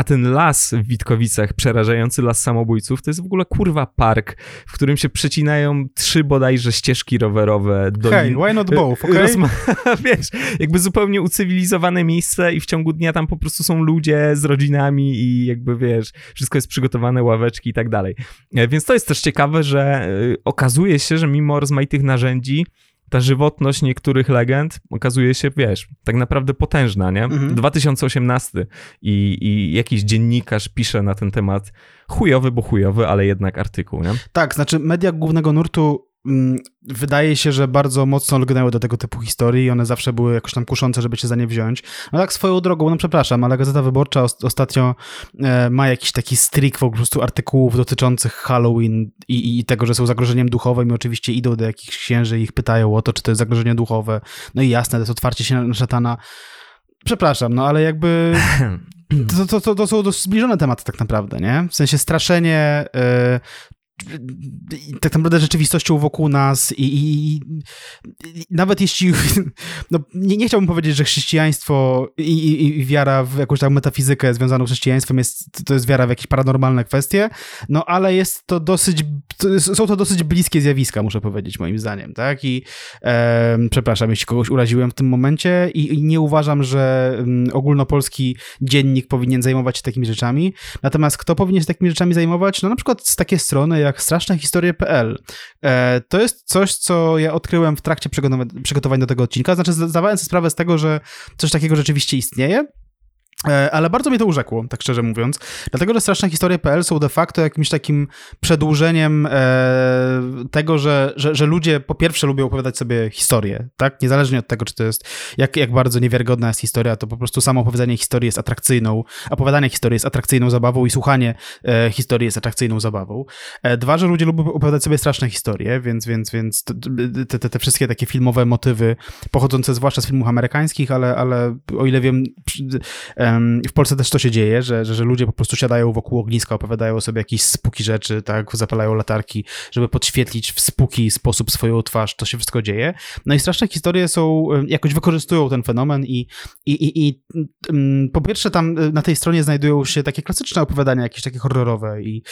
A ten las w Witkowicach, przerażający las samobójców, to jest w ogóle kurwa park, w którym się przecinają trzy bodajże ścieżki rowerowe. Do hey, why not both, okay? Wiesz, jakby zupełnie ucywilizowane miejsce i w ciągu dnia tam po prostu są ludzie z rodzinami i jakby wiesz, wszystko jest przygotowane, ławeczki i tak dalej. E, więc to jest też ciekawe, że e, okazuje się, że mimo rozmaitych narzędzi, ta żywotność niektórych legend okazuje się, wiesz, tak naprawdę potężna, nie? Mhm. 2018 i, i jakiś dziennikarz pisze na ten temat chujowy, bo chujowy, ale jednak artykuł, nie? Tak, znaczy media głównego nurtu wydaje się, że bardzo mocno lgnęły do tego typu historii i one zawsze były jakoś tam kuszące, żeby się za nie wziąć. No tak swoją drogą, no przepraszam, ale Gazeta Wyborcza ostatnio e, ma jakiś taki strik po prostu artykułów dotyczących Halloween i, i tego, że są zagrożeniem duchowym i oczywiście idą do jakichś księży i ich pytają o to, czy to jest zagrożenie duchowe. No i jasne, to jest otwarcie się na szatana. Przepraszam, no ale jakby to, to, to, to są dość zbliżone tematy tak naprawdę, nie? W sensie straszenie, y, tak naprawdę rzeczywistością wokół nas i, i, i nawet jeśli, no, nie, nie, chciałbym powiedzieć, że chrześcijaństwo i, i, wiara w jakąś tam metafizykę związaną z chrześcijaństwem jest, to jest wiara w jakieś paranormalne kwestie, no ale jest to dosyć, są to dosyć bliskie zjawiska, muszę powiedzieć, moim zdaniem, tak? I e, przepraszam, jeśli kogoś uraziłem w tym momencie i, nie uważam, że um, ogólnopolski dziennik powinien zajmować się takimi rzeczami, natomiast kto powinien się takimi rzeczami zajmować? No na przykład z takie strony, jak jak strasznehistorie.pl. E, to jest coś, co ja odkryłem w trakcie przygotowań do tego odcinka. Znaczy, zdawałem sobie sprawę z tego, że coś takiego rzeczywiście istnieje. E, ale bardzo mnie to urzekło, tak szczerze mówiąc, dlatego, że Straszne Historie.pl są de facto jakimś takim przedłużeniem e, tego, że, że, że, ludzie po pierwsze lubią opowiadać sobie historię, tak? Niezależnie od tego, czy to jest, jak, jak bardzo niewiarygodna jest historia, to po prostu samo opowiadanie historii jest atrakcyjną, opowiadanie historii jest atrakcyjną zabawą i słuchanie e, historii jest atrakcyjną zabawą. Dwa, że ludzie lubią opowiadać sobie straszne historie, więc, więc, więc te, te, te wszystkie takie filmowe motywy pochodzące zwłaszcza z filmów amerykańskich, ale, ale o ile wiem, w Polsce też to się dzieje, że, że, że, ludzie po prostu siadają wokół ogniska, opowiadają sobie jakieś spuki rzeczy, tak, zapalają latarki, żeby podświetlić w spuki sposób swoją twarz, to się wszystko dzieje. No i straszne historie są, jakoś wykorzystują ten fenomen i, i, i, i mm, po pierwsze tam y, na tej stronie znajdują się takie klasyczne opowiadania, jakieś takie horrorowe i,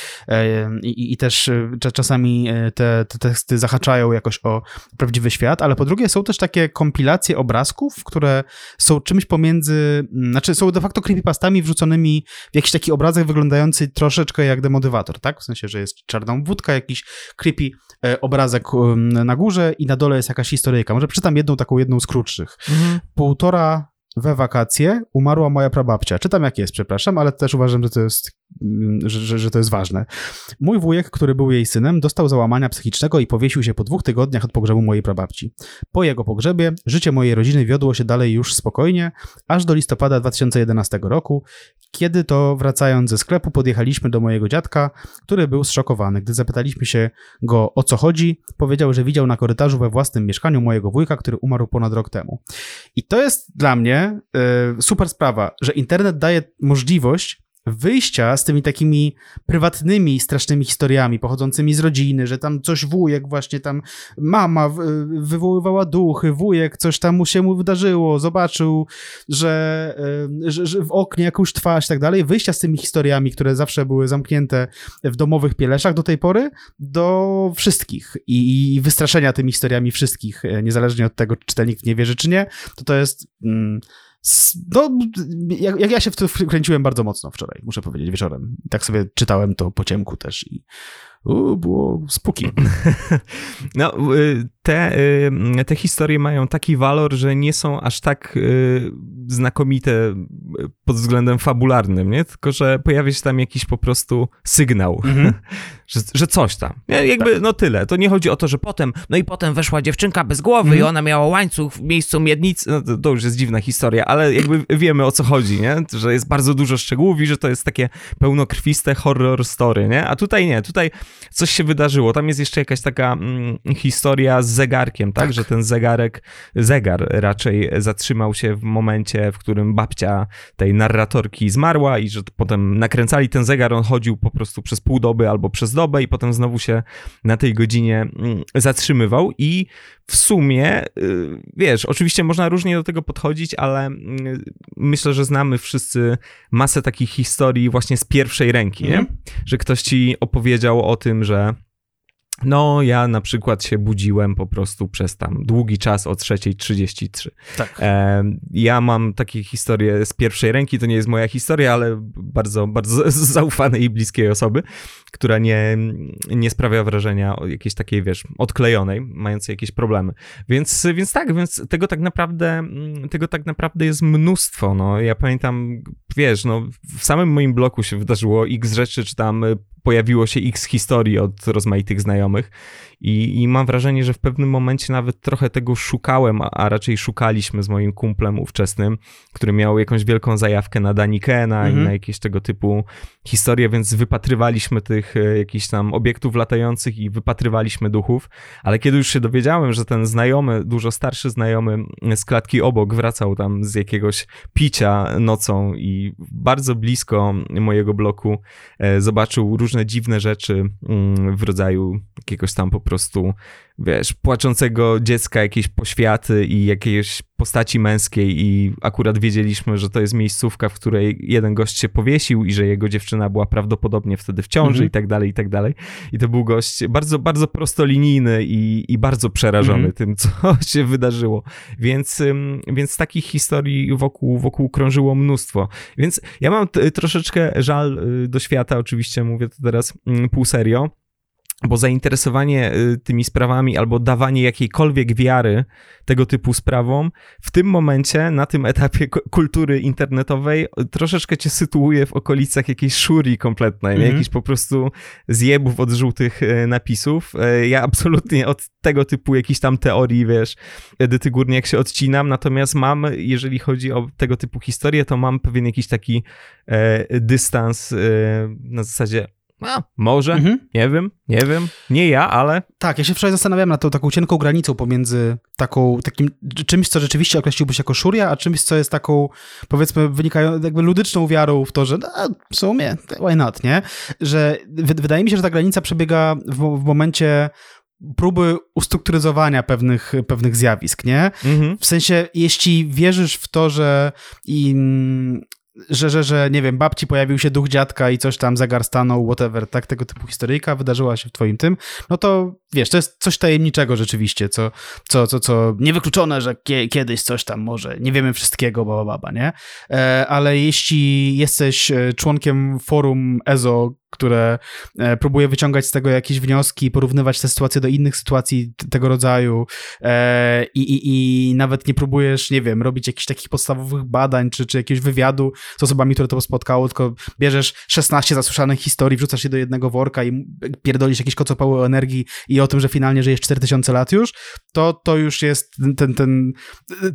i, i też y, czasami y, te, te teksty zahaczają jakoś o prawdziwy świat, ale po drugie są też takie kompilacje obrazków, które są czymś pomiędzy, mm, znaczy są de facto creepypastami wrzuconymi w jakiś taki obrazek wyglądający troszeczkę jak demotywator, tak? W sensie, że jest czarna wódka, jakiś creepy e, obrazek um, na górze i na dole jest jakaś historyjka. Może przeczytam jedną taką, jedną z krótszych. Mhm. Półtora we wakacje umarła moja prababcia. Czytam jak jest, przepraszam, ale też uważam, że to jest że, że, że, to jest ważne. Mój wujek, który był jej synem, dostał załamania psychicznego i powiesił się po dwóch tygodniach od pogrzebu mojej prababci. Po jego pogrzebie życie mojej rodziny wiodło się dalej już spokojnie, aż do listopada 2011 roku, kiedy to wracając ze sklepu podjechaliśmy do mojego dziadka, który był zszokowany. Gdy zapytaliśmy się go o co chodzi, powiedział, że widział na korytarzu we własnym mieszkaniu mojego wujka, który umarł ponad rok temu. I to jest dla mnie y, super sprawa, że internet daje możliwość wyjścia z tymi takimi prywatnymi, strasznymi historiami pochodzącymi z rodziny, że tam coś wujek właśnie tam, mama wywoływała duchy, wujek coś tam mu się mu wydarzyło, zobaczył, że, że, że w oknie jakąś twarz i tak dalej, wyjścia z tymi historiami, które zawsze były zamknięte w domowych pieleszach do tej pory, do wszystkich. I, i wystraszenia tymi historiami wszystkich, e, niezależnie od tego, czy czytelnik nie wierzy, czy nie, to to jest... Mm, no, jak, jak, ja się w to wkręciłem bardzo mocno wczoraj, muszę powiedzieć, wieczorem. Tak sobie czytałem to po ciemku też i było spuki. No, y, te, y, te historie mają taki walor, że nie są aż tak y, znakomite pod względem fabularnym, nie? Tylko, że pojawia się tam jakiś po prostu sygnał, mhm. że, że coś tam. Jakby, tak. no tyle. To nie chodzi o to, że potem, no i potem weszła dziewczynka bez głowy mhm. i ona miała łańcuch w miejscu miednicy. No to, to, już jest dziwna historia, ale jakby wiemy o co chodzi, nie? Że jest bardzo dużo szczegółów i że to jest takie pełnokrwiste horror story, nie? A tutaj nie, tutaj coś się wydarzyło. Tam jest jeszcze jakaś taka mm, historia z zegarkiem, tak? tak? Że ten zegarek, zegar raczej zatrzymał się w momencie, w którym babcia tej narratorki zmarła i że potem nakręcali ten zegar, on chodził po prostu przez pół doby albo przez dobę i potem znowu się na tej godzinie mm, zatrzymywał i w sumie, y, wiesz, oczywiście można różnie do tego podchodzić, ale mm, myślę, że znamy wszyscy masę takich historii właśnie z pierwszej ręki, mm. nie? Mhm. Że ktoś ci opowiedział o tym, że no, ja na przykład się budziłem po prostu przez tam długi czas o 3.33. Tak. E, ja mam takie historie z pierwszej ręki, to nie jest moja historia, ale bardzo, bardzo zaufanej i bliskiej osoby, która nie, nie sprawia wrażenia jakiejś takiej, wiesz, odklejonej, mającej jakieś problemy. Więc, więc tak, więc tego tak naprawdę, tego tak naprawdę jest mnóstwo, no. Ja pamiętam, wiesz, no, w samym moim bloku się wydarzyło x rzeczy, czy tam pojawiło się x historii od rozmaitych znajomych i, i mam wrażenie, że w pewnym momencie nawet trochę tego szukałem, a, raczej szukaliśmy z moim kumplem ówczesnym, który miał jakąś wielką zajawkę na Danikena mhm. i na jakieś tego typu historie, więc wypatrywaliśmy tych e, jakichś tam obiektów latających i wypatrywaliśmy duchów, ale kiedy już się dowiedziałem, że ten znajomy, dużo starszy znajomy z klatki obok wracał tam z jakiegoś picia nocą i bardzo blisko mojego bloku e, zobaczył różne dziwne rzeczy mm, w rodzaju jakiegoś tam po prostu, wiesz, płaczącego dziecka, jakieś poświaty i jakiejś postaci męskiej i akurat wiedzieliśmy, że to jest miejscówka, w której jeden gość się powiesił i że jego dziewczyna była prawdopodobnie wtedy w ciąży mhm. i tak dalej, i tak dalej. I to był gość bardzo, bardzo prostolinijny i, i bardzo przerażony mhm. tym, co się wydarzyło. Więc, więc takich historii wokół, wokół krążyło mnóstwo. Więc ja mam troszeczkę żal y, do świata, oczywiście mówię to teraz mm, pół serio, bo zainteresowanie y, tymi sprawami albo dawanie jakiejkolwiek wiary tego typu sprawom w tym momencie, na tym etapie kultury internetowej, troszeczkę cię sytuuje w okolicach jakiejś szuri kompletnej, mm -hmm. jakichś po prostu zjebów od żółtych y, napisów. Y, ja absolutnie od tego typu jakichś tam teorii, wiesz, Edyty Górniak się odcinam, natomiast mam, jeżeli chodzi o tego typu historię, to mam pewien jakiś taki e, dystans e, na zasadzie a, może, mhm. nie wiem, nie wiem, nie ja, ale... Tak, ja się wczoraj zastanawiałem nad tą taką cienką granicą pomiędzy taką, takim czymś, co rzeczywiście określiłbyś jako szuria, a czymś, co jest taką, powiedzmy, wynikają jakby ludyczną wiarą w to, że no, w sumie, why not, nie? Że wydaje mi się, że ta granica przebiega w, w momencie próby ustrukturyzowania pewnych, pewnych zjawisk, nie? Mhm. W sensie, jeśli wierzysz w to, że i, że, że, że, nie wiem, babci pojawił się duch dziadka i coś tam, zegar stanął, whatever, tak, tego typu historyjka wydarzyła się w twoim tym, no to wiesz, to jest coś tajemniczego rzeczywiście, co, co, co, co niewykluczone, że kie, kiedyś coś tam może, nie wiemy wszystkiego, baba, baba, nie? E, ale jeśli jesteś e, członkiem forum EZO, które e, próbuje wyciągać z tego jakieś wnioski, porównywać te sytuacje do innych sytuacji tego rodzaju e, i, i, i nawet nie próbujesz, nie wiem, robić jakichś takich podstawowych badań czy, czy jakiegoś wywiadu z osobami, które to spotkało, tylko bierzesz 16 zasłyszanych historii, wrzucasz je do jednego worka i pierdolisz jakieś kocopały energii i o tym, że finalnie żyjesz 4000 lat już, to to już jest ten, ten,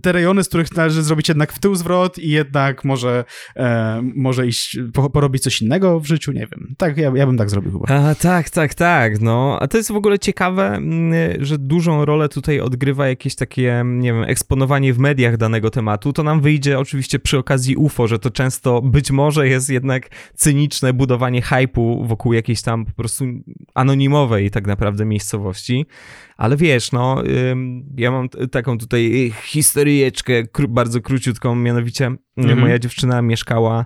te rejony, z których należy zrobić jednak w tył zwrot i jednak może, e, może iść, porobić coś innego w życiu, nie wiem tak, ja, ja bym tak zrobił chyba. A, tak, tak, tak, no. A to jest w ogóle ciekawe, mm, że dużą rolę tutaj odgrywa jakieś takie, nie wiem, eksponowanie w mediach danego tematu. To nam wyjdzie oczywiście przy okazji UFO, że to często być może jest jednak cyniczne budowanie hypu wokół jakiejś tam po prostu anonimowej tak naprawdę miejscowości. Ale wiesz, no, ja mam taką tutaj historyjeczkę bardzo króciutką, mianowicie mhm. moja dziewczyna mieszkała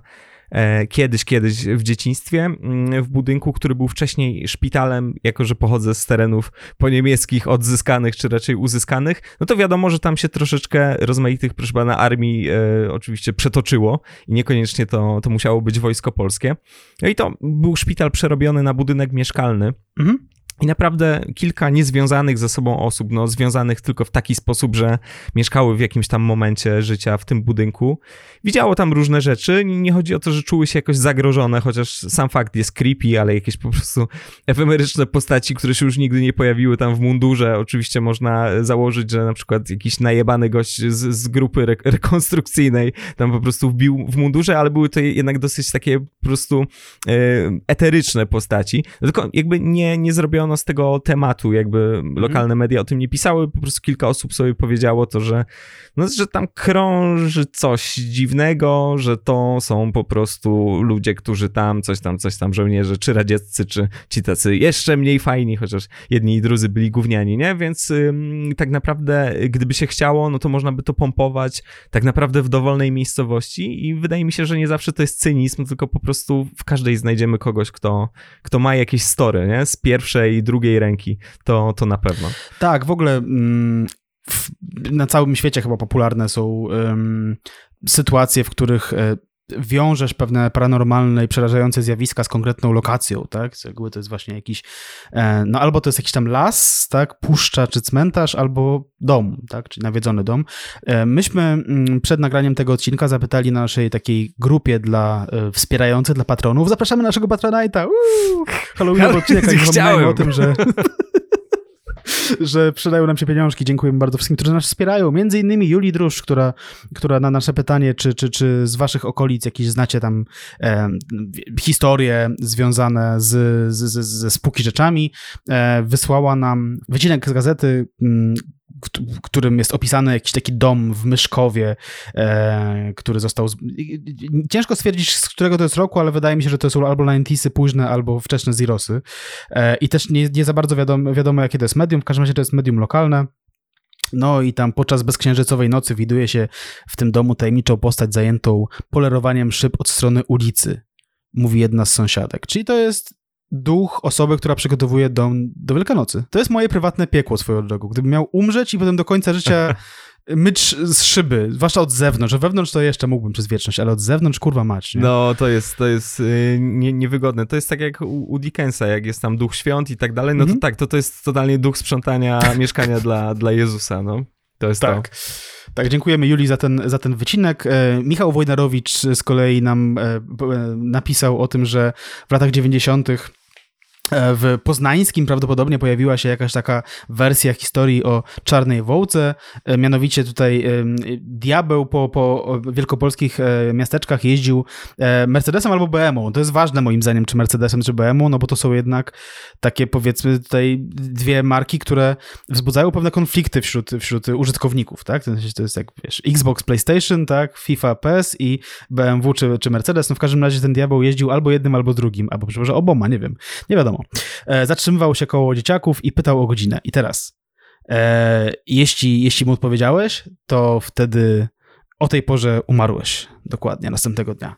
kiedyś, kiedyś w dzieciństwie, mm, w budynku, który był wcześniej szpitalem, jako że pochodzę z terenów poniemieckich odzyskanych, czy raczej uzyskanych, no to wiadomo, że tam się troszeczkę rozmaitych, proszę pana, armii e, oczywiście przetoczyło i niekoniecznie to, to musiało być wojsko polskie. No i to był szpital przerobiony na budynek mieszkalny. Mhm. I naprawdę kilka niezwiązanych ze sobą osób, no związanych tylko w taki sposób, że mieszkały w jakimś tam momencie życia w tym budynku, widziało tam różne rzeczy. Nie chodzi o to, że czuły się jakoś zagrożone, chociaż sam fakt jest creepy, ale jakieś po prostu efemeryczne postaci, które się już nigdy nie pojawiły tam w mundurze. Oczywiście można założyć, że na przykład jakiś najebany gość z, z grupy re rekonstrukcyjnej tam po prostu wbił w mundurze, ale były to jednak dosyć takie po prostu e, eteryczne postaci. Tylko jakby nie, nie zrobiono z tego tematu, jakby mhm. lokalne media o tym nie pisały, po prostu kilka osób sobie powiedziało to, że, no, że tam krąży coś dziwnego, że to są po prostu ludzie, którzy tam, coś tam, coś tam, żołnierze, czy radzieccy, czy ci tacy jeszcze mniej fajni, chociaż jedni i drudzy byli gówniani, nie? Więc ym, tak naprawdę, gdyby się chciało, no to można by to pompować tak naprawdę w dowolnej miejscowości i wydaje mi się, że nie zawsze to jest cynizm, tylko po prostu w każdej znajdziemy kogoś, kto, kto ma jakieś story, nie? Z pierwszej drugiej ręki, to, to na pewno. Tak, w ogóle mm, w, na całym świecie chyba popularne są sytuacje, w których e, wiążesz pewne paranormalne i przerażające zjawiska z konkretną lokacją, tak? Jakby to jest właśnie jakiś, e, no albo to jest jakiś tam las, tak? Puszcza czy cmentarz, albo dom, tak? Czyli nawiedzony dom. E, myśmy mm, przed nagraniem tego odcinka zapytali na naszej takiej grupie dla wspierających, dla patronów. Zapraszamy naszego patronajta! Halloweenowy odcinek, nie o tym, że że przydają nam się pieniążki. Dziękujemy bardzo wszystkim, którzy nas wspierają. Między innymi Julii Drusz, która, która na nasze pytanie, czy, czy, czy z waszych okolic jakieś znacie tam e, historie związane z, z, z, ze spóki rzeczami, e, wysłała nam wycinek z gazety, m, w którym jest opisany jakiś taki dom w Myszkowie, e, który został... Z... Ciężko stwierdzić, z którego to jest roku, ale wydaje mi się, że to są albo 90 późne, albo wczesne Zirosy. E, I też nie, nie za bardzo wiadomo, wiadomo, jakie to jest medium. W każdym razie to jest medium lokalne. No i tam podczas bezksiężycowej nocy widuje się w tym domu tajemniczą postać zajętą polerowaniem szyb od strony ulicy, mówi jedna z sąsiadek. Czyli to jest duch osoby, która przygotowuje dom do Wielkanocy. To jest moje prywatne piekło swoją drogą. Gdybym miał umrzeć i potem do końca życia myć z szyby, zwłaszcza od zewnątrz, że wewnątrz to jeszcze mógłbym przez wieczność, ale od zewnątrz kurwa mać, nie? No, to jest, to jest yy, nie, niewygodne. To jest tak jak u, u Dickensa, jak jest tam duch świąt i tak dalej, no mhm. to tak, to, to jest totalnie duch sprzątania mieszkania dla, dla Jezusa, no. To jest tak. to. Tak, dziękujemy Julii za ten, za ten wycinek. E, Michał Wojnarowicz z kolei nam e, e, napisał o tym, że w latach 90. E, w poznańskim prawdopodobnie pojawiła się jakaś taka wersja historii o czarnej wołce. E, mianowicie tutaj diabeł po, po wielkopolskich e, miasteczkach jeździł Mercedesem albo BMW. To jest ważne moim zdaniem, czy Mercedesem, czy BMW, no bo to są jednak takie powiedzmy tutaj dwie marki, które wzbudzają pewne konflikty wśród, wśród użytkowników, tak? To jest jak, wiesz, Xbox, PlayStation, tak? FIFA, PS i BMW czy, czy Mercedes. No w każdym razie ten diabeł jeździł albo jednym, albo drugim, albo przepraszam, oboma, nie wiem. Nie wiadomo. E, zatrzymywał się koło dzieciaków i pytał o godzinę. I teraz, e, jeśli, jeśli mu odpowiedziałeś, to wtedy o tej porze umarłeś. Dokładnie, następnego dnia.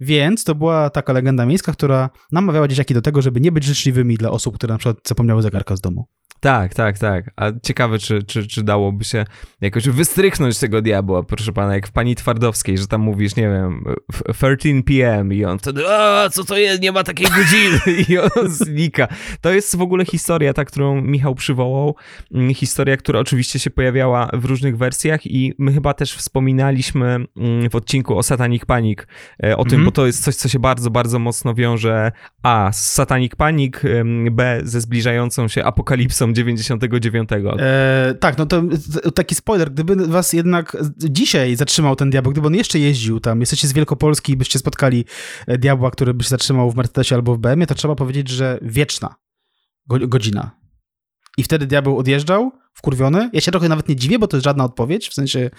Więc to była taka legenda miejska, która namawiała dzieciaki do tego, żeby nie być życzliwymi dla osób, które na przykład zapomniały zegarka z domu. Tak, tak, tak. A ciekawe, czy, czy, czy dałoby się jakoś wystrychnąć tego diabła, proszę pana, jak w Pani Twardowskiej, że tam mówisz, nie wiem, 13 p.m. i on wtedy, a co to jest, nie ma takiej godziny i on znika. To jest w ogóle historia, ta, którą Michał przywołał, mm, historia, która oczywiście się pojawiała w różnych wersjach i my chyba też wspominaliśmy mm, w odcinku o Satanic Panic e, o tym, mm -hmm. bo to jest coś, co się bardzo, bardzo mocno wiąże a. z Satanic Panic, b. ze zbliżającą się apokalipsą 99. E, tak, no to taki spoiler, gdyby was jednak dzisiaj zatrzymał ten diabeł, gdyby on jeszcze jeździł tam, jesteście z Wielkopolski i byście spotkali e, diabła, który by się zatrzymał w Mercedesie albo w BMW, to trzeba powiedzieć, że wieczna godzina. I wtedy diabeł odjeżdżał, wkurwiony. Ja się trochę nawet nie dziwię, bo to jest żadna odpowiedź, w sensie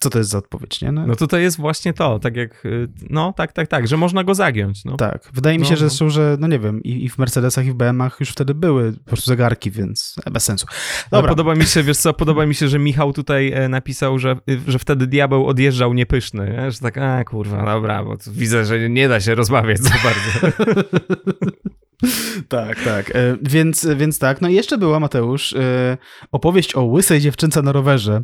co to jest za odpowiedź, nie? No, no to jest właśnie to, tak jak, y, no tak, tak, tak, że można go zagiąć, no. Tak, wydaje mi się, no, że no. są, że, no nie wiem, i, i w Mercedesach i w BMW-ach już wtedy były po prostu zegarki, więc bez sensu. No, dobra. No, podoba mi się, wiesz co, podoba mi się, że Michał tutaj e, napisał, że, y, że wtedy diabeł odjeżdżał niepyszny, nie? że tak, a kurwa, dobra, bo widzę, że nie da się rozmawiać za bardzo. tak, tak. E, więc, więc tak. No i jeszcze była, Mateusz, e, opowieść o łysej dziewczynce na rowerze,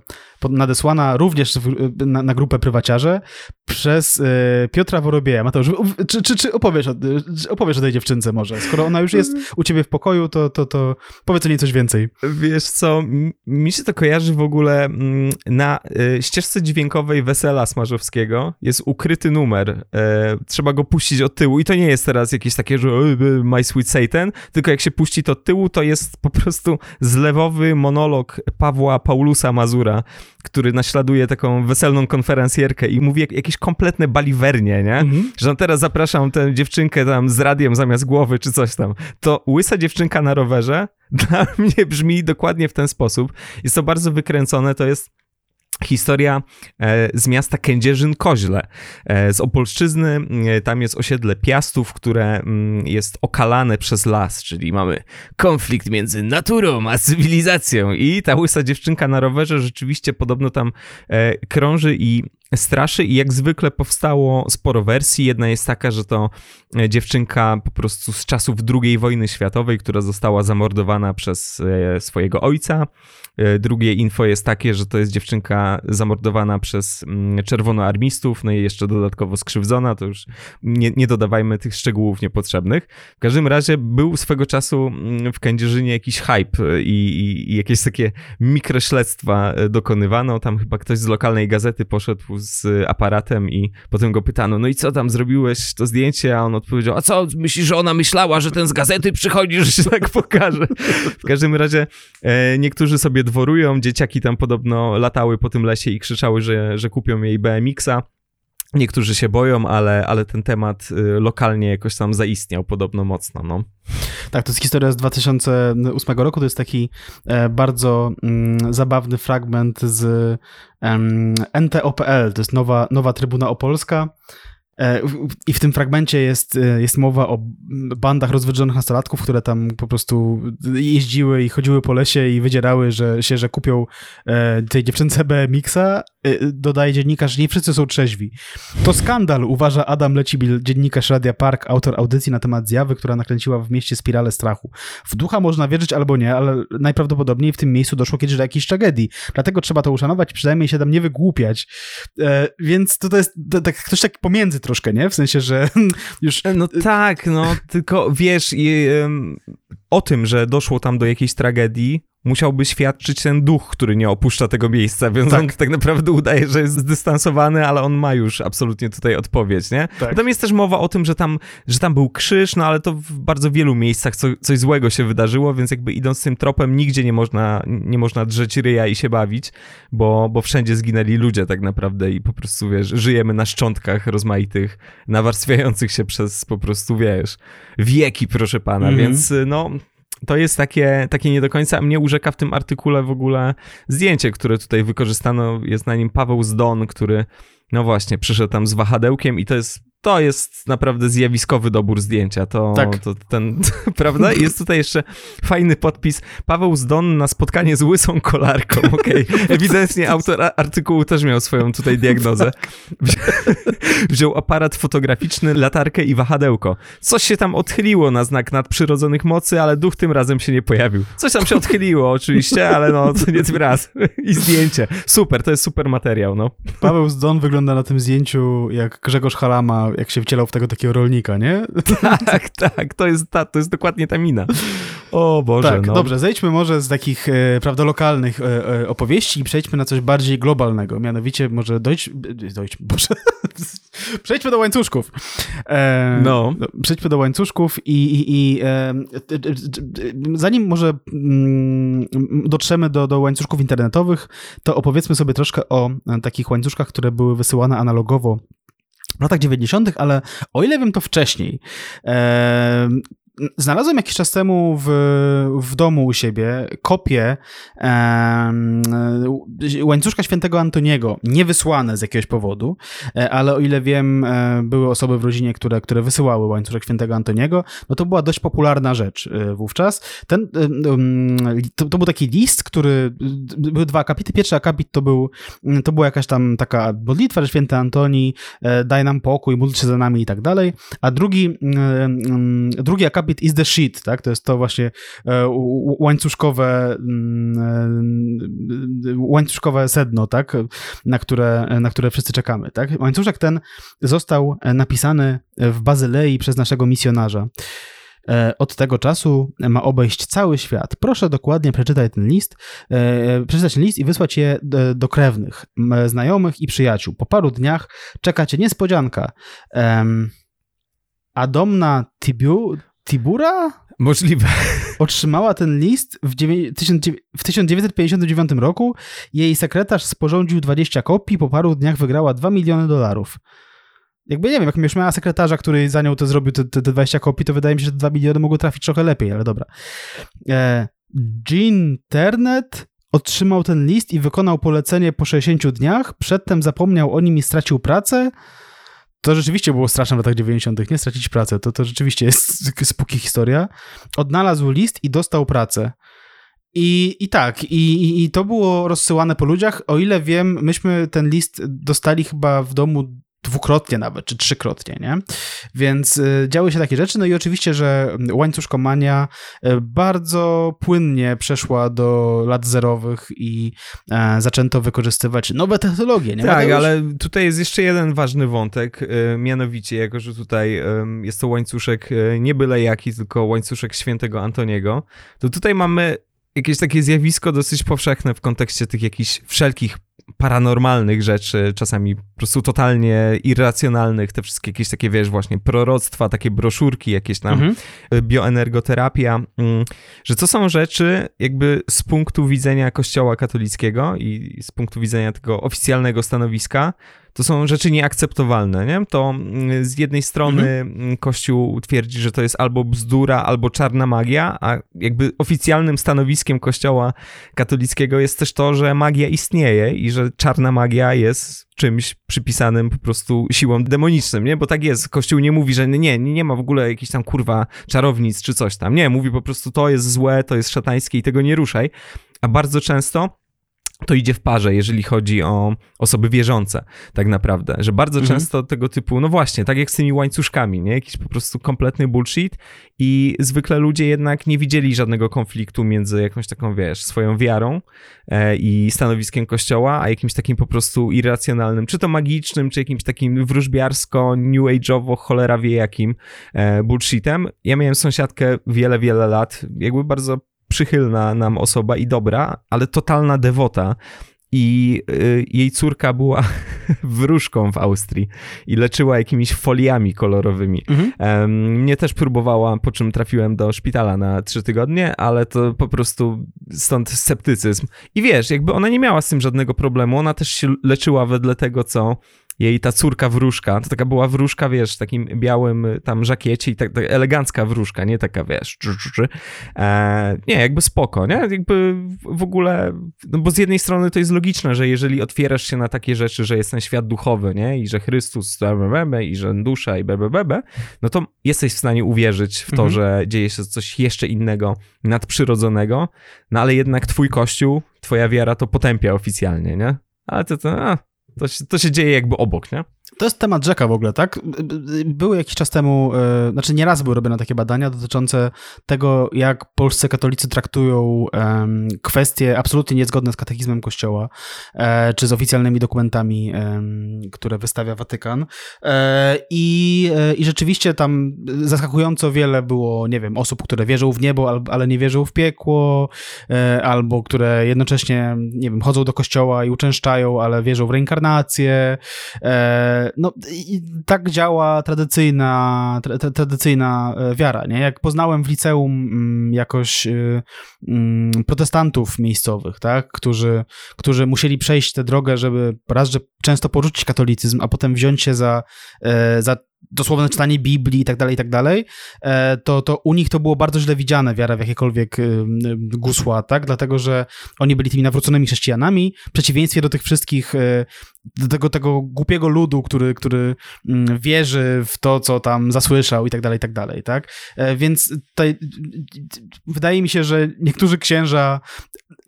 nadesłana również na, na grupę prywaciarze przez e, Piotra Worobieja. Mateusz, czy, czy, czy, opowiesz o, czy opowiesz o tej dziewczynce może? Skoro ona już jest u ciebie w pokoju, to, to, to powiedz o niej coś więcej. Wiesz co, mi się to kojarzy w ogóle na ścieżce dźwiękowej Wesela Smarzowskiego jest ukryty numer. Trzeba go puścić od tyłu i to nie jest teraz jakieś takie, że My Sweet Satan, tylko jak się puści to tyłu, to jest po prostu zlewowy monolog Pawła Paulusa Mazura, który naśladuje taką weselną konferencjerkę i mówi jakieś kompletne baliwernie, nie? Mhm. Że no teraz zapraszam tę dziewczynkę tam z radiem zamiast głowy czy coś tam. To łysa dziewczynka na rowerze dla mnie brzmi dokładnie w ten sposób. Jest to bardzo wykręcone, to jest Historia e, z miasta Kędzierzyn-Koźle, e, z Opolszczyzny. E, tam jest osiedle Piastów, które mm, jest okalane przez las, czyli mamy konflikt między naturą a cywilizacją. I ta łysa dziewczynka na rowerze rzeczywiście podobno tam krąży i straszy i jak zwykle powstało sporo wersji. Jedna jest taka, że to dziewczynka po prostu z czasów II wojny światowej, która została zamordowana przez swojego ojca. E, drugie info jest takie, że to jest dziewczynka zamordowana przez mm, czerwonoarmistów, no i jeszcze dodatkowo skrzywdzona, to już nie, nie dodawajmy tych szczegółów niepotrzebnych. W każdym razie był swego czasu mm, w Kędzierzynie jakiś hype i, i, i jakieś takie mikrośledztwa e, dokonywano. Tam chyba ktoś z lokalnej gazety poszedł z aparatem i potem go pytano, no i co tam zrobiłeś to zdjęcie? A on odpowiedział, a co, myślisz, że ona myślała, że ten z gazety przychodzi, że się tak pokaże? W każdym razie e, niektórzy sobie dworują. Dzieciaki tam podobno latały po tym lesie i krzyczały, że, że kupią jej BMX-a. Niektórzy się boją, ale, ale ten temat y, lokalnie jakoś tam zaistniał podobno mocno. No. Tak, to jest historia z 2008 roku. To jest taki e, bardzo mm, zabawny fragment z NTOPL. To jest nowa, nowa Trybuna Opolska. E, I w tym fragmencie jest, e, jest mowa o bandach rozwydrzonych nastolatków, które tam po prostu jeździły i chodziły po lesie i wydzierały że, się, że kupią tej dziewczynce BMX-a. Dodaje dziennikarz, nie wszyscy są trzeźwi. To skandal, uważa Adam Lecibil, dziennikarz Radia Park, autor audycji na temat zjawy, która nakręciła w mieście spiralę strachu. W ducha można wierzyć albo nie, ale najprawdopodobniej w tym miejscu doszło kiedyś do jakiejś tragedii. Dlatego trzeba to uszanować, przynajmniej się tam nie wygłupiać. Więc to, to jest to, tak, ktoś tak pomiędzy troszkę, nie? W sensie, że już... No tak, no, tylko wiesz, i, um, o tym, że doszło tam do jakiejś tragedii, musiałby świadczyć ten duch, który nie opuszcza tego miejsca, więc tak. on tak naprawdę udaje, że jest zdystansowany, ale on ma już absolutnie tutaj odpowiedź, nie? Tak. Tam jest też mowa o tym, że tam, że tam był krzyż, no ale to w bardzo wielu miejscach co, coś złego się wydarzyło, więc jakby idąc tym tropem nigdzie nie można, nie można drzeć ryja i się bawić, bo, bo wszędzie zginęli ludzie tak naprawdę i po prostu, wiesz, żyjemy na szczątkach rozmaitych, nawarstwiających się przez po prostu, wiesz, wieki, proszę pana, mm -hmm. więc no to jest takie, takie nie do końca. Mnie urzeka w tym artykule w ogóle zdjęcie, które tutaj wykorzystano. Jest na nim Paweł Zdon, który, no właśnie, przyszedł tam z wahadełkiem i to jest to jest naprawdę zjawiskowy dobór zdjęcia. To, tak. to ten, prawda? Jest tutaj jeszcze fajny podpis. Paweł Zdon na spotkanie z łysą kolarką. Okej, okay. ewidentnie autor artykułu też miał swoją tutaj diagnozę. Tak. Wziął aparat fotograficzny, latarkę i wahadełko. Coś się tam odchyliło na znak nadprzyrodzonych mocy, ale duch tym razem się nie pojawił. Coś tam się odchyliło oczywiście, ale no, to nie tym raz. I zdjęcie. Super, to jest super materiał, no. Paweł Zdon wygląda na tym zdjęciu jak Grzegorz Halama jak się wcielał w tego takiego rolnika, nie? Tak, tak, to jest, ta, to jest dokładnie ta mina. O Boże, Tak, no. dobrze, zejdźmy może z takich, e, prawda, lokalnych e, e, opowieści i przejdźmy na coś bardziej globalnego, mianowicie może dojść, dojść Boże, przejdźmy do łańcuszków. E, no. Przejdźmy do łańcuszków i, i, i e, zanim może mm, dotrzemy do, do łańcuszków internetowych, to opowiedzmy sobie troszkę o takich łańcuszkach, które były wysyłane analogowo w latach 90., ale o ile wiem, to wcześniej. Znalazłem jakiś czas temu w, w domu u siebie kopię e, łańcuszka świętego Antoniego, niewysłane z jakiegoś powodu, e, ale o ile wiem, e, były osoby w rodzinie, które, które wysyłały łańcuszek świętego Antoniego, no to była dość popularna rzecz wówczas. Ten, to, to, był taki list, który, były dwa akapity. Pierwszy akapit to, był, to była jakaś tam taka modlitwa, że święty Antoni daj nam pokój, módl się za nami i tak dalej, a drugi, drugi akapit Jacobit is the shit, tak? To jest to właśnie e, łańcuszkowe mm, e, łańcuszkowe sedno, tak? Na które, na które wszyscy czekamy, tak? Łańcuszek ten został napisany w Bazylei przez naszego misjonarza. E, od tego czasu ma obejść cały świat. Proszę dokładnie przeczytaj ten list, e, przeczytać ten list i wysłać je do krewnych, znajomych i przyjaciół. Po paru dniach czeka cię niespodzianka. Adomna Tibu, Tibura? Możliwe. Otrzymała ten list w, w 1959 roku. Jej sekretarz sporządził 20 kopii, po paru dniach wygrała 2 miliony dolarów jakby nie wiem, jak już miała sekretarza, który za nią to zrobił te, te 20 kopii, to wydaje mi się, że te 2 miliony mogły trafić trochę lepiej, ale dobra. E, Jean Ternet otrzymał ten list i wykonał polecenie po 60 dniach, przedtem zapomniał o nim i stracił pracę. To rzeczywiście było straszne w latach 90., nie? Stracić pracę. To, to rzeczywiście jest spuki historia. Odnalazł list i dostał pracę. I, i tak, i, i to było rozsyłane po ludziach. O ile wiem, myśmy ten list dostali chyba w domu dwukrotnie nawet, czy trzykrotnie, nie? Więc y, działy się takie rzeczy, no i oczywiście, że łańcuszkomania y, bardzo płynnie przeszła do lat zerowych i e, zaczęto wykorzystywać nowe technologie, nie? Tak, Mateusz? ale tutaj jest jeszcze jeden ważny wątek, y, mianowicie, jako że tutaj jest to łańcuszek nie byle jaki, tylko łańcuszek świętego Antoniego, to tutaj mamy jakieś takie zjawisko dosyć powszechne w kontekście tych jakichś wszelkich paranormalnych rzeczy, czasami po prostu totalnie irracjonalnych, te wszystkie jakieś takie, wiesz, właśnie proroctwa, takie broszurki, jakieś tam mhm. Y, bioenergoterapia, mm, że to są rzeczy jakby z punktu widzenia kościoła katolickiego i z punktu widzenia tego oficjalnego stanowiska, to są rzeczy nieakceptowalne, nie? To mm, z jednej strony mhm. Mm, Kościół twierdzi, że to jest albo bzdura, albo czarna magia, a jakby oficjalnym stanowiskiem Kościoła katolickiego jest też to, że magia istnieje i że czarna magia jest czymś przypisanym po prostu siłom demonicznym, nie? Bo tak jest, Kościół nie mówi, że nie, nie, nie ma w ogóle jakichś tam kurwa czarownic czy coś tam. Nie, mówi po prostu to jest złe, to jest szatańskie i tego nie ruszaj. A bardzo często to idzie w parze, jeżeli chodzi o osoby wierzące, tak naprawdę. Że bardzo mhm. często tego typu, no właśnie, tak jak z tymi łańcuszkami, nie? Jakiś po prostu kompletny bullshit i zwykle ludzie jednak nie widzieli żadnego konfliktu między jakąś taką, wiesz, swoją wiarą e, i stanowiskiem kościoła, a jakimś takim po prostu irracjonalnym, czy to magicznym, czy jakimś takim wróżbiarsko, new age'owo, cholera wie jakim e, bullshitem. Ja miałem sąsiadkę wiele, wiele lat, jakby bardzo przychylna nam osoba i dobra, ale totalna dewota. I y, jej córka była wróżką w Austrii i leczyła jakimiś foliami kolorowymi. Mhm. mnie też próbowała, po czym trafiłem do szpitala na trzy tygodnie, ale to po prostu stąd sceptycyzm. I wiesz, jakby ona nie miała z tym żadnego problemu, ona też się leczyła wedle tego, co jej ta córka wróżka, to taka była wróżka, wiesz, w takim białym y, tam żakiecie i tak, tak elegancka wróżka, nie taka, wiesz, czy, czy, czy. E, nie, jakby spoko, nie? Jakby w ogóle, no bo z jednej strony to jest logiczne, że jeżeli otwierasz się na takie rzeczy, że jest ten świat duchowy, nie? I że Chrystus, bebe, i że dusza i bebe, no to jesteś w stanie uwierzyć w to, mhm. że dzieje się coś jeszcze innego, nadprzyrodzonego, no ale jednak twój kościół, twoja wiara to potępia oficjalnie, nie? Ale to, to a, to się, to się dzieje jakby obok, nie? To jest temat rzeka w ogóle, tak? Były jakiś czas temu, yy, znaczy nieraz były robione takie badania dotyczące tego, jak polscy katolicy traktują yy, kwestie absolutnie niezgodne z katechizmem Kościoła, yy, czy z oficjalnymi dokumentami, które wystawia Watykan. E, I, I rzeczywiście tam zaskakująco wiele było, nie wiem, osób, które wierzą w niebo, ale nie wierzą w piekło, albo które jednocześnie, nie wiem, chodzą do kościoła i uczęszczają, ale wierzą w reinkarnację no, tak działa tradycyjna, tra, tradycyjna e, wiara, nie? Jak poznałem w liceum mm, jakoś e, mm, protestantów miejscowych, tak? Którzy, którzy musieli przejść tę drogę, żeby raz, że często porzucić katolicyzm, a potem wziąć się za, e, za dosłowne czytanie Biblii i tak dalej, i tak dalej, e, to, to u nich to było bardzo źle widziane, wiara w jakiekolwiek gusła, tak? Dlatego, że oni byli tymi nawróconymi chrześcijanami, w przeciwieństwie do tych wszystkich, e, do tego, tego głupiego ludu, który, który mm, wierzy w to, co tam zasłyszał i tak dalej, i tak dalej, tak? E, więc tutaj wydaje mi się, że niektórzy księża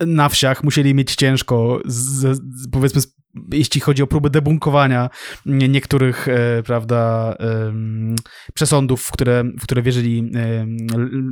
na wsiach musieli mieć ciężko z, powiedzmy z jeśli chodzi o próbę debunkowania niektórych, e, prawda, przesądów, w które, w które wierzyli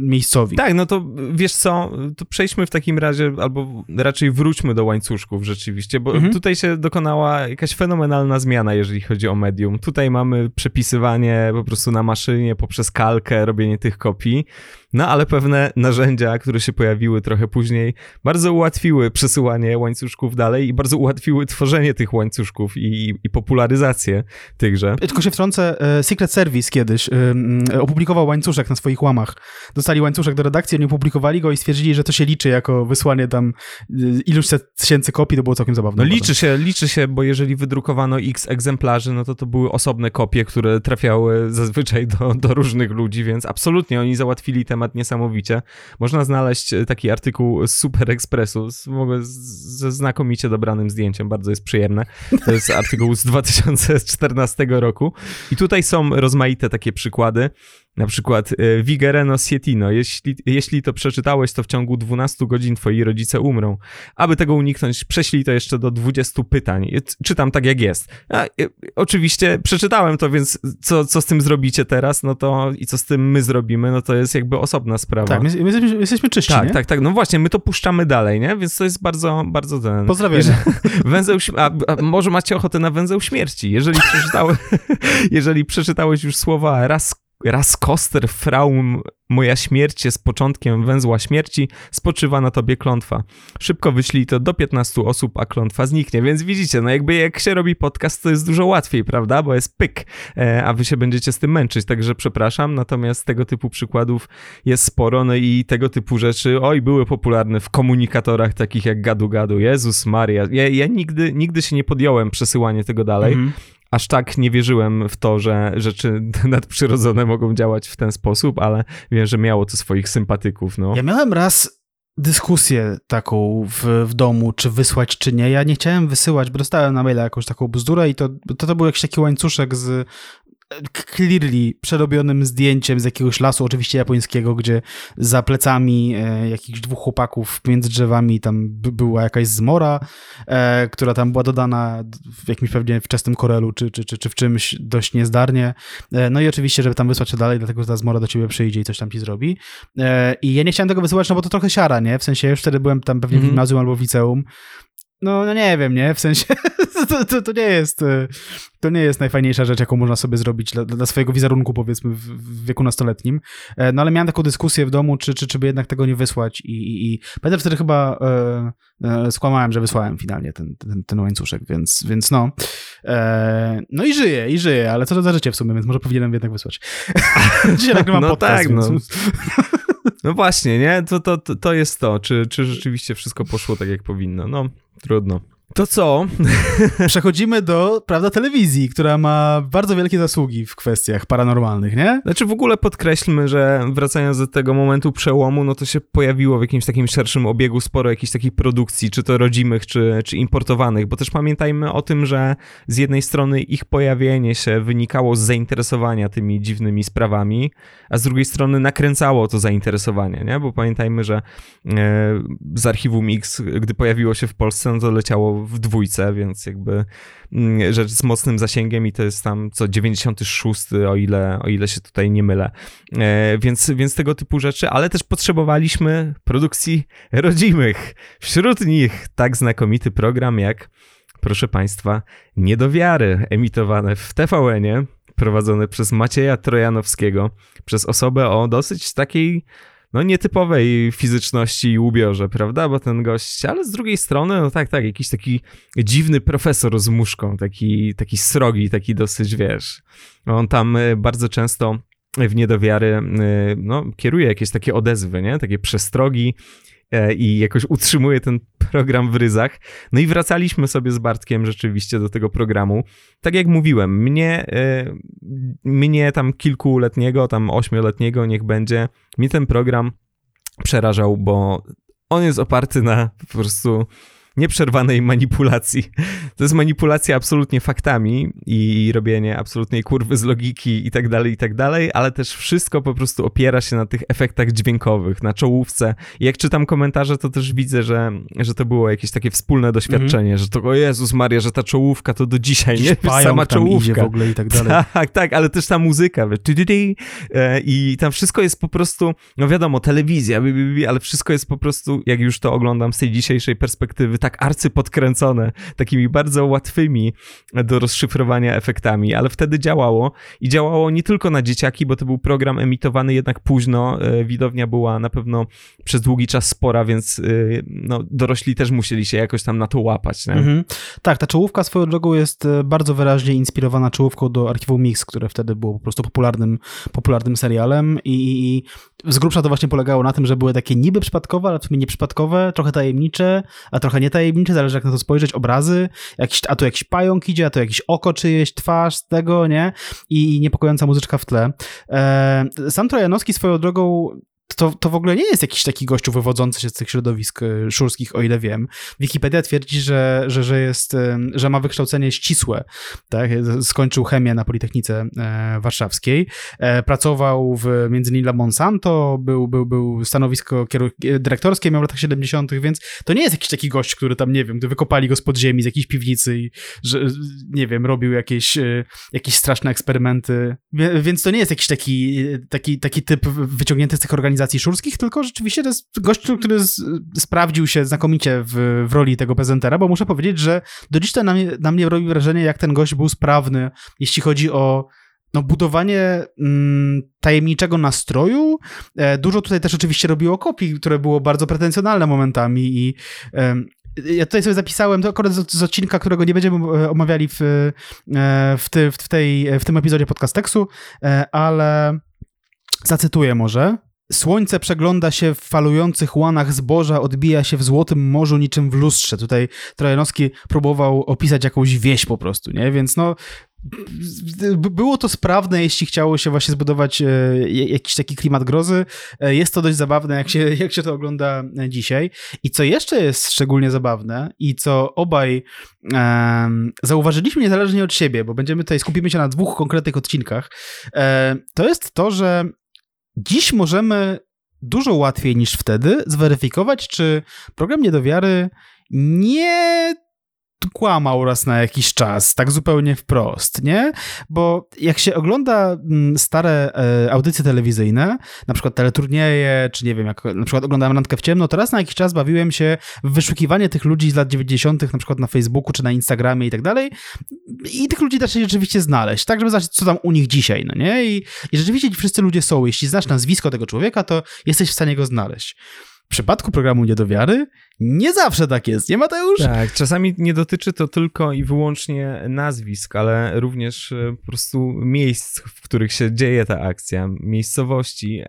miejscowi. Tak, no to wiesz co, to przejdźmy w takim razie, albo raczej wróćmy do łańcuszków rzeczywiście, bo mhm. tutaj się dokonała jakaś fenomenalna zmiana, jeżeli chodzi o medium. Tutaj mamy przepisywanie po prostu na maszynie poprzez kalkę, robienie tych kopii. No ale pewne narzędzia, które się pojawiły trochę później, bardzo ułatwiły przesyłanie łańcuszków dalej i bardzo ułatwiły tworzenie tych łańcuszków i, i popularyzację tychże. Tylko się wtrącę, e, Secret Service kiedyś e, opublikował łańcuszek na swoich łamach. Dostali łańcuszek do redakcji, oni opublikowali go i stwierdzili, że to się liczy jako wysłanie tam e, iluś tysięcy kopii, to było całkiem zabawne. No liczy się, liczy się, bo jeżeli wydrukowano x egzemplarzy, no to to były osobne kopie, które trafiały zazwyczaj do, do różnych ludzi, więc absolutnie oni załatwili temat niesamowicie. Można znaleźć taki artykuł z Super Expressu z, ze znakomicie dobranym zdjęciem, bardzo jest przyjemne. To jest artykuł z 2014 roku i tutaj są rozmaite takie przykłady. Na przykład e, Vigereno Sietino. Jeśli, jeśli to przeczytałeś, to w ciągu 12 godzin twoi rodzice umrą. Aby tego uniknąć, prześlij to jeszcze do 20 pytań. Czytam tak, jak jest. E, oczywiście przeczytałem to, więc co, co z tym zrobicie teraz, no to i co z tym my zrobimy, no to jest jakby osobna sprawa. Tak, my, my jesteśmy, jesteśmy czyści, Tak, nie? tak, tak. No właśnie, my to puszczamy dalej, nie? Więc to jest bardzo, bardzo ten... Pozdrawiam. Węzeł, a, a, może macie ochotę na węzeł śmierci. Jeżeli, przeczytałeś, jeżeli przeczytałeś już słowa raz Raz koster fraum moja śmierć jest początkiem węzła śmierci, spoczywa na tobie klątwa. Szybko wyślij to do 15 osób, a klątwa zniknie. Więc widzicie, no jakby jak się robi podcast, to jest dużo łatwiej, prawda? Bo jest pyk, e, a wy się będziecie z tym męczyć, także przepraszam. Natomiast tego typu przykładów jest sporo, no i tego typu rzeczy, oj, były popularne w komunikatorach takich jak gadu gadu. Jezus Maria. Ja, ja nigdy, nigdy się nie podjąłem przesyłanie tego dalej. Mm -hmm aż tak nie wierzyłem w to, że rzeczy nadprzyrodzone mogą działać w ten sposób, ale wiem, że miało to swoich sympatyków. No. Ja miałem raz dyskusję taką w, w domu, czy wysłać, czy nie. Ja nie chciałem wysyłać, bo dostałem na maila jakąś taką bzdurę i to, to, to był jakiś taki łańcuszek z clearly przerobionym zdjęciem z jakiegoś lasu, oczywiście japońskiego, gdzie za plecami e, jakichś dwóch chłopaków między drzewami tam była jakaś zmora, e, która tam była dodana w jakimś pewnie wczesnym korelu, czy, czy, czy, czy w czymś dość niezdarnie. E, no i oczywiście, żeby tam wysłać się dalej, dlatego że ta zmora do ciebie przyjdzie i coś tam ci zrobi. E, I ja nie chciałem tego wysyłać, no bo to trochę siara, nie? W sensie już wtedy byłem tam pewnie mm -hmm. w mhm. gimnazjum albo w liceum, no, no nie wiem, nie? W sensie to, to, to, nie jest e, to nie jest najfajniejsza rzecz, jaką można sobie zrobić dla, dla swojego wizerunku, powiedzmy, w, w, wieku nastoletnim. E, no ale miałem taką dyskusję w domu, czy, czy, czy by jednak tego nie wysłać i, i, i pamiętam wtedy chyba e, e, skłamałem, że wysłałem finalnie ten, ten, ten łańcuszek, więc, więc no. E, no i żyję, i żyję, ale co to za życie w sumie, więc może powinienem jednak wysłać. Dzisiaj nagrywam no podcast, tak, więc... no. No właśnie, nie? To, to, to jest to. Czy, czy rzeczywiście wszystko poszło tak, jak powinno? No, Трудно. To co? Przechodzimy do, prawda, telewizji, która ma bardzo wielkie zasługi w kwestiach paranormalnych, nie? Znaczy w ogóle podkreślmy, że wracając do tego momentu przełomu, no to się pojawiło w jakimś takim szerszym obiegu sporo jakichś takich produkcji, czy to rodzimych, czy, czy importowanych, bo też pamiętajmy o tym, że z jednej strony ich pojawienie się wynikało z zainteresowania tymi dziwnymi sprawami, a z drugiej strony nakręcało to zainteresowanie, nie? Bo pamiętajmy, że e, z Archiwum X, gdy pojawiło się w Polsce, no to leciało w dwójce, więc jakby mm, rzecz z mocnym zasięgiem i to jest tam co 96, o ile, o ile się tutaj nie mylę. E, więc, więc tego typu rzeczy, ale też potrzebowaliśmy produkcji rodzimych. Wśród nich tak znakomity program jak, proszę Państwa, Niedowiary, emitowane w TVN-ie, prowadzone przez Macieja Trojanowskiego, przez osobę o dosyć takiej no nietypowej fizyczności i ubiorze, prawda? Bo ten gość, ale z drugiej strony, no tak, tak, jakiś taki dziwny profesor z muszką, taki, taki srogi, taki dosyć, wiesz, on tam y, bardzo często w niedowiary, y, no, kieruje jakieś takie odezwy, nie? Takie przestrogi, i jakoś utrzymuje ten program w ryzach. No i wracaliśmy sobie z Bartkiem rzeczywiście do tego programu. Tak jak mówiłem, mnie, e, mnie tam kilkuletniego, tam ośmioletniego niech będzie, mnie ten program przerażał, bo on jest oparty na po prostu nieprzerwanej manipulacji. To jest manipulacja absolutnie faktami i robienie absolutnej kurwy z logiki i tak dalej, i tak dalej, ale też wszystko po prostu opiera się na tych efektach dźwiękowych, na czołówce. I jak czytam komentarze, to też widzę, że, że to było jakieś takie wspólne doświadczenie, mm -hmm. że to, o Jezus Maria, że ta czołówka to do dzisiaj, Dziś nie? Sama czołówka. w ogóle i tak dalej. Tak, tak, ale też ta muzyka, e, i tam wszystko jest po prostu, no wiadomo, telewizja, ale wszystko jest po prostu, jak już to oglądam z tej dzisiejszej perspektywy, tak arcypodkręcone, takimi bardzo łatwymi do rozszyfrowania efektami, ale wtedy działało i działało nie tylko na dzieciaki, bo to był program emitowany jednak późno, e, widownia była na pewno przez długi czas spora, więc e, no, dorośli też musieli się jakoś tam na to łapać. Mhm. Tak, ta czołówka swoją drogą jest bardzo wyraźnie inspirowana czołówką do Archiwum Mix, które wtedy było po prostu popularnym, popularnym serialem i, i z grubsza to właśnie polegało na tym, że były takie niby przypadkowe, ale w sumie nieprzypadkowe, trochę tajemnicze, a trochę nietajemnicze, zależy jak na to spojrzeć, obrazy, jakiś, a tu jakiś pająk idzie, a tu jakiś oko czyjeś, twarz z tego, nie? I niepokojąca muzyczka w tle. E, sam Trojanowski swoją drogą to, to w ogóle nie jest jakiś taki gościu wywodzący się z tych środowisk e, szurskich, o ile wiem. Wikipedia twierdzi, że, że, że, jest, że ma wykształcenie ścisłe. Tak? Skończył chemię na Politechnice e, Warszawskiej. E, pracował w między innymi dla Monsanto, był, był, był stanowisko dyrektorskie, miał w latach 70., więc to nie jest jakiś taki gość, który tam, nie wiem, wykopali go z podziemi, z jakiejś piwnicy i, że, nie wiem, robił jakieś, jakieś straszne eksperymenty. Więc to nie jest jakiś taki, taki, taki typ wyciągnięty z tych organizacji organizacji szurskich, tylko rzeczywiście to jest gość, który z, sprawdził się znakomicie w, w, roli tego prezentera, bo muszę powiedzieć, że do dziś to na mnie, na mnie robi wrażenie, jak ten gość był sprawny, jeśli chodzi o no, budowanie mm, tajemniczego nastroju. E, dużo tutaj też oczywiście robiło kopii, które było bardzo pretensjonalne momentami i e, ja tutaj sobie zapisałem, to akurat z, z odcinka, którego nie będziemy e, omawiali w, e, w, ty, w, tej, w tym epizodzie podcasteksu, e, ale zacytuję może. Słońce przegląda się w falujących łanach zboża, odbija się w złotym morzu niczym w lustrze. Tutaj Trojanowski próbował opisać jakąś wieś po prostu, nie? Więc no, było to sprawne, jeśli chciało się właśnie zbudować e, jakiś taki klimat grozy. E, jest to dość zabawne, jak się, jak się to ogląda dzisiaj. I co jeszcze jest szczególnie zabawne i co obaj um, zauważyliśmy niezależnie od siebie, bo będziemy tutaj, skupimy się na dwóch konkretnych odcinkach, e, to jest to, że Dziś możemy dużo łatwiej niż wtedy zweryfikować, czy program niedowiary nie kłamał raz na jakiś czas, tak zupełnie wprost, nie? Bo jak się ogląda mm, stare e, audycje telewizyjne, na przykład teleturnieje, czy nie wiem, jak na przykład oglądałem Randkę w ciemno, to raz na jakiś czas bawiłem się w wyszukiwanie tych ludzi z lat 90., na przykład na Facebooku, czy na Instagramie i tak dalej i tych ludzi da się rzeczywiście znaleźć, tak, żeby zobaczyć, co tam u nich dzisiaj, no nie? I, i rzeczywiście ci wszyscy ludzie są. Jeśli znasz nazwisko tego człowieka, to jesteś w stanie go znaleźć. W przypadku programu Niedowiary nie zawsze tak jest, nie Mateusz? Tak, czasami nie dotyczy to tylko i wyłącznie nazwisk, ale również e, po prostu miejsc, w których się dzieje ta akcja, miejscowości.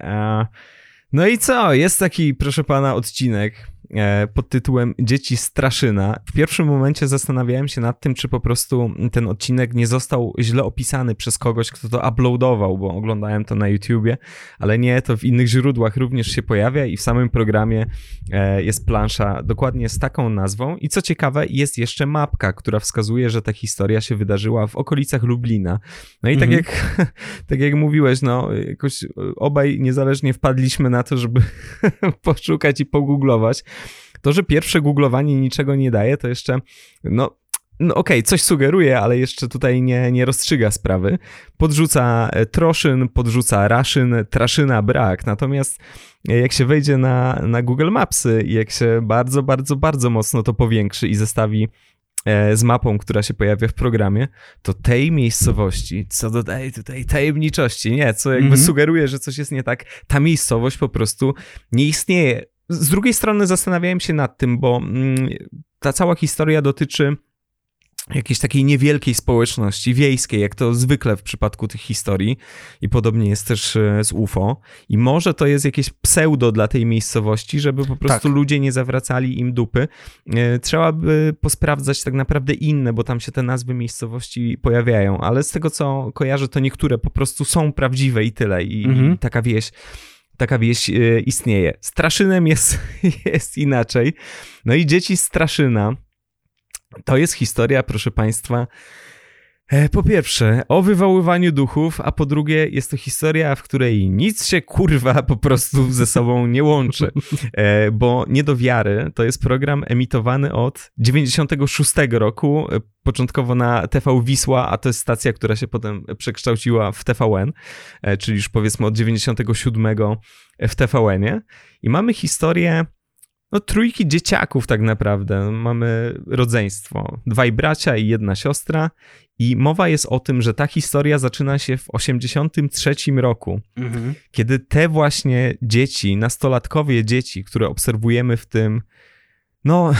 No i co? Jest taki, proszę pana, odcinek pod tytułem Dzieci Straszyna. W pierwszym momencie zastanawiałem się nad tym, czy po prostu ten odcinek nie został źle opisany przez kogoś, kto to uploadował, bo oglądałem to na YouTubie, ale nie, to w innych źródłach również się pojawia i w samym programie e, jest plansza dokładnie z taką nazwą i co ciekawe, jest jeszcze mapka, która wskazuje, że ta historia się wydarzyła w okolicach Lublina. No i tak, mhm. jak, tak jak mówiłeś, no jakoś obaj niezależnie wpadliśmy na to, żeby poszukać i pogooglować. To, że pierwsze googlowanie niczego nie daje, to jeszcze, no, no okej, okay, coś sugeruje, ale jeszcze tutaj nie, nie rozstrzyga sprawy. Podrzuca e, troszyn, podrzuca raszyn, traszyna brak. Natomiast e, jak się wejdzie na, na Google Mapsy i jak się bardzo, bardzo, bardzo mocno to powiększy i zestawi e, z mapą, która się pojawia w programie, to tej miejscowości, co dodaje tutaj tajemniczości, nie, co jakby mm -hmm. sugeruje, że coś jest nie tak, ta miejscowość po prostu nie istnieje z drugiej strony zastanawiałem się nad tym, bo mm, ta cała historia dotyczy jakiejś takiej niewielkiej społeczności wiejskiej, jak to zwykle w przypadku tych historii i podobnie jest też e, z UFO i może to jest jakieś pseudo dla tej miejscowości, żeby po prostu tak. ludzie nie zawracali im dupy. E, trzeba by posprawdzać tak naprawdę inne, bo tam się te nazwy miejscowości pojawiają, ale z tego co kojarzę, to niektóre po prostu są prawdziwe i tyle i, mhm. i taka wieś taka wieś e, istnieje. Straszynem jest, jest inaczej. No i dzieci Straszyna to jest historia, proszę Państwa, po pierwsze, o wywoływaniu duchów, a po drugie, jest to historia, w której nic się kurwa po prostu ze sobą nie łączy. E, bo nie do wiary to jest program emitowany od 96 roku, e, początkowo na TV Wisła, a to jest stacja, która się potem przekształciła w TVN, czyli już powiedzmy od 97 w TVN-ie. I mamy historię no, trójki dzieciaków tak naprawdę. Mamy rodzeństwo. Dwaj bracia i jedna siostra. I mowa jest o tym, że ta historia zaczyna się w 83 roku, mhm. kiedy te właśnie dzieci, nastolatkowie dzieci, które obserwujemy w tym, no,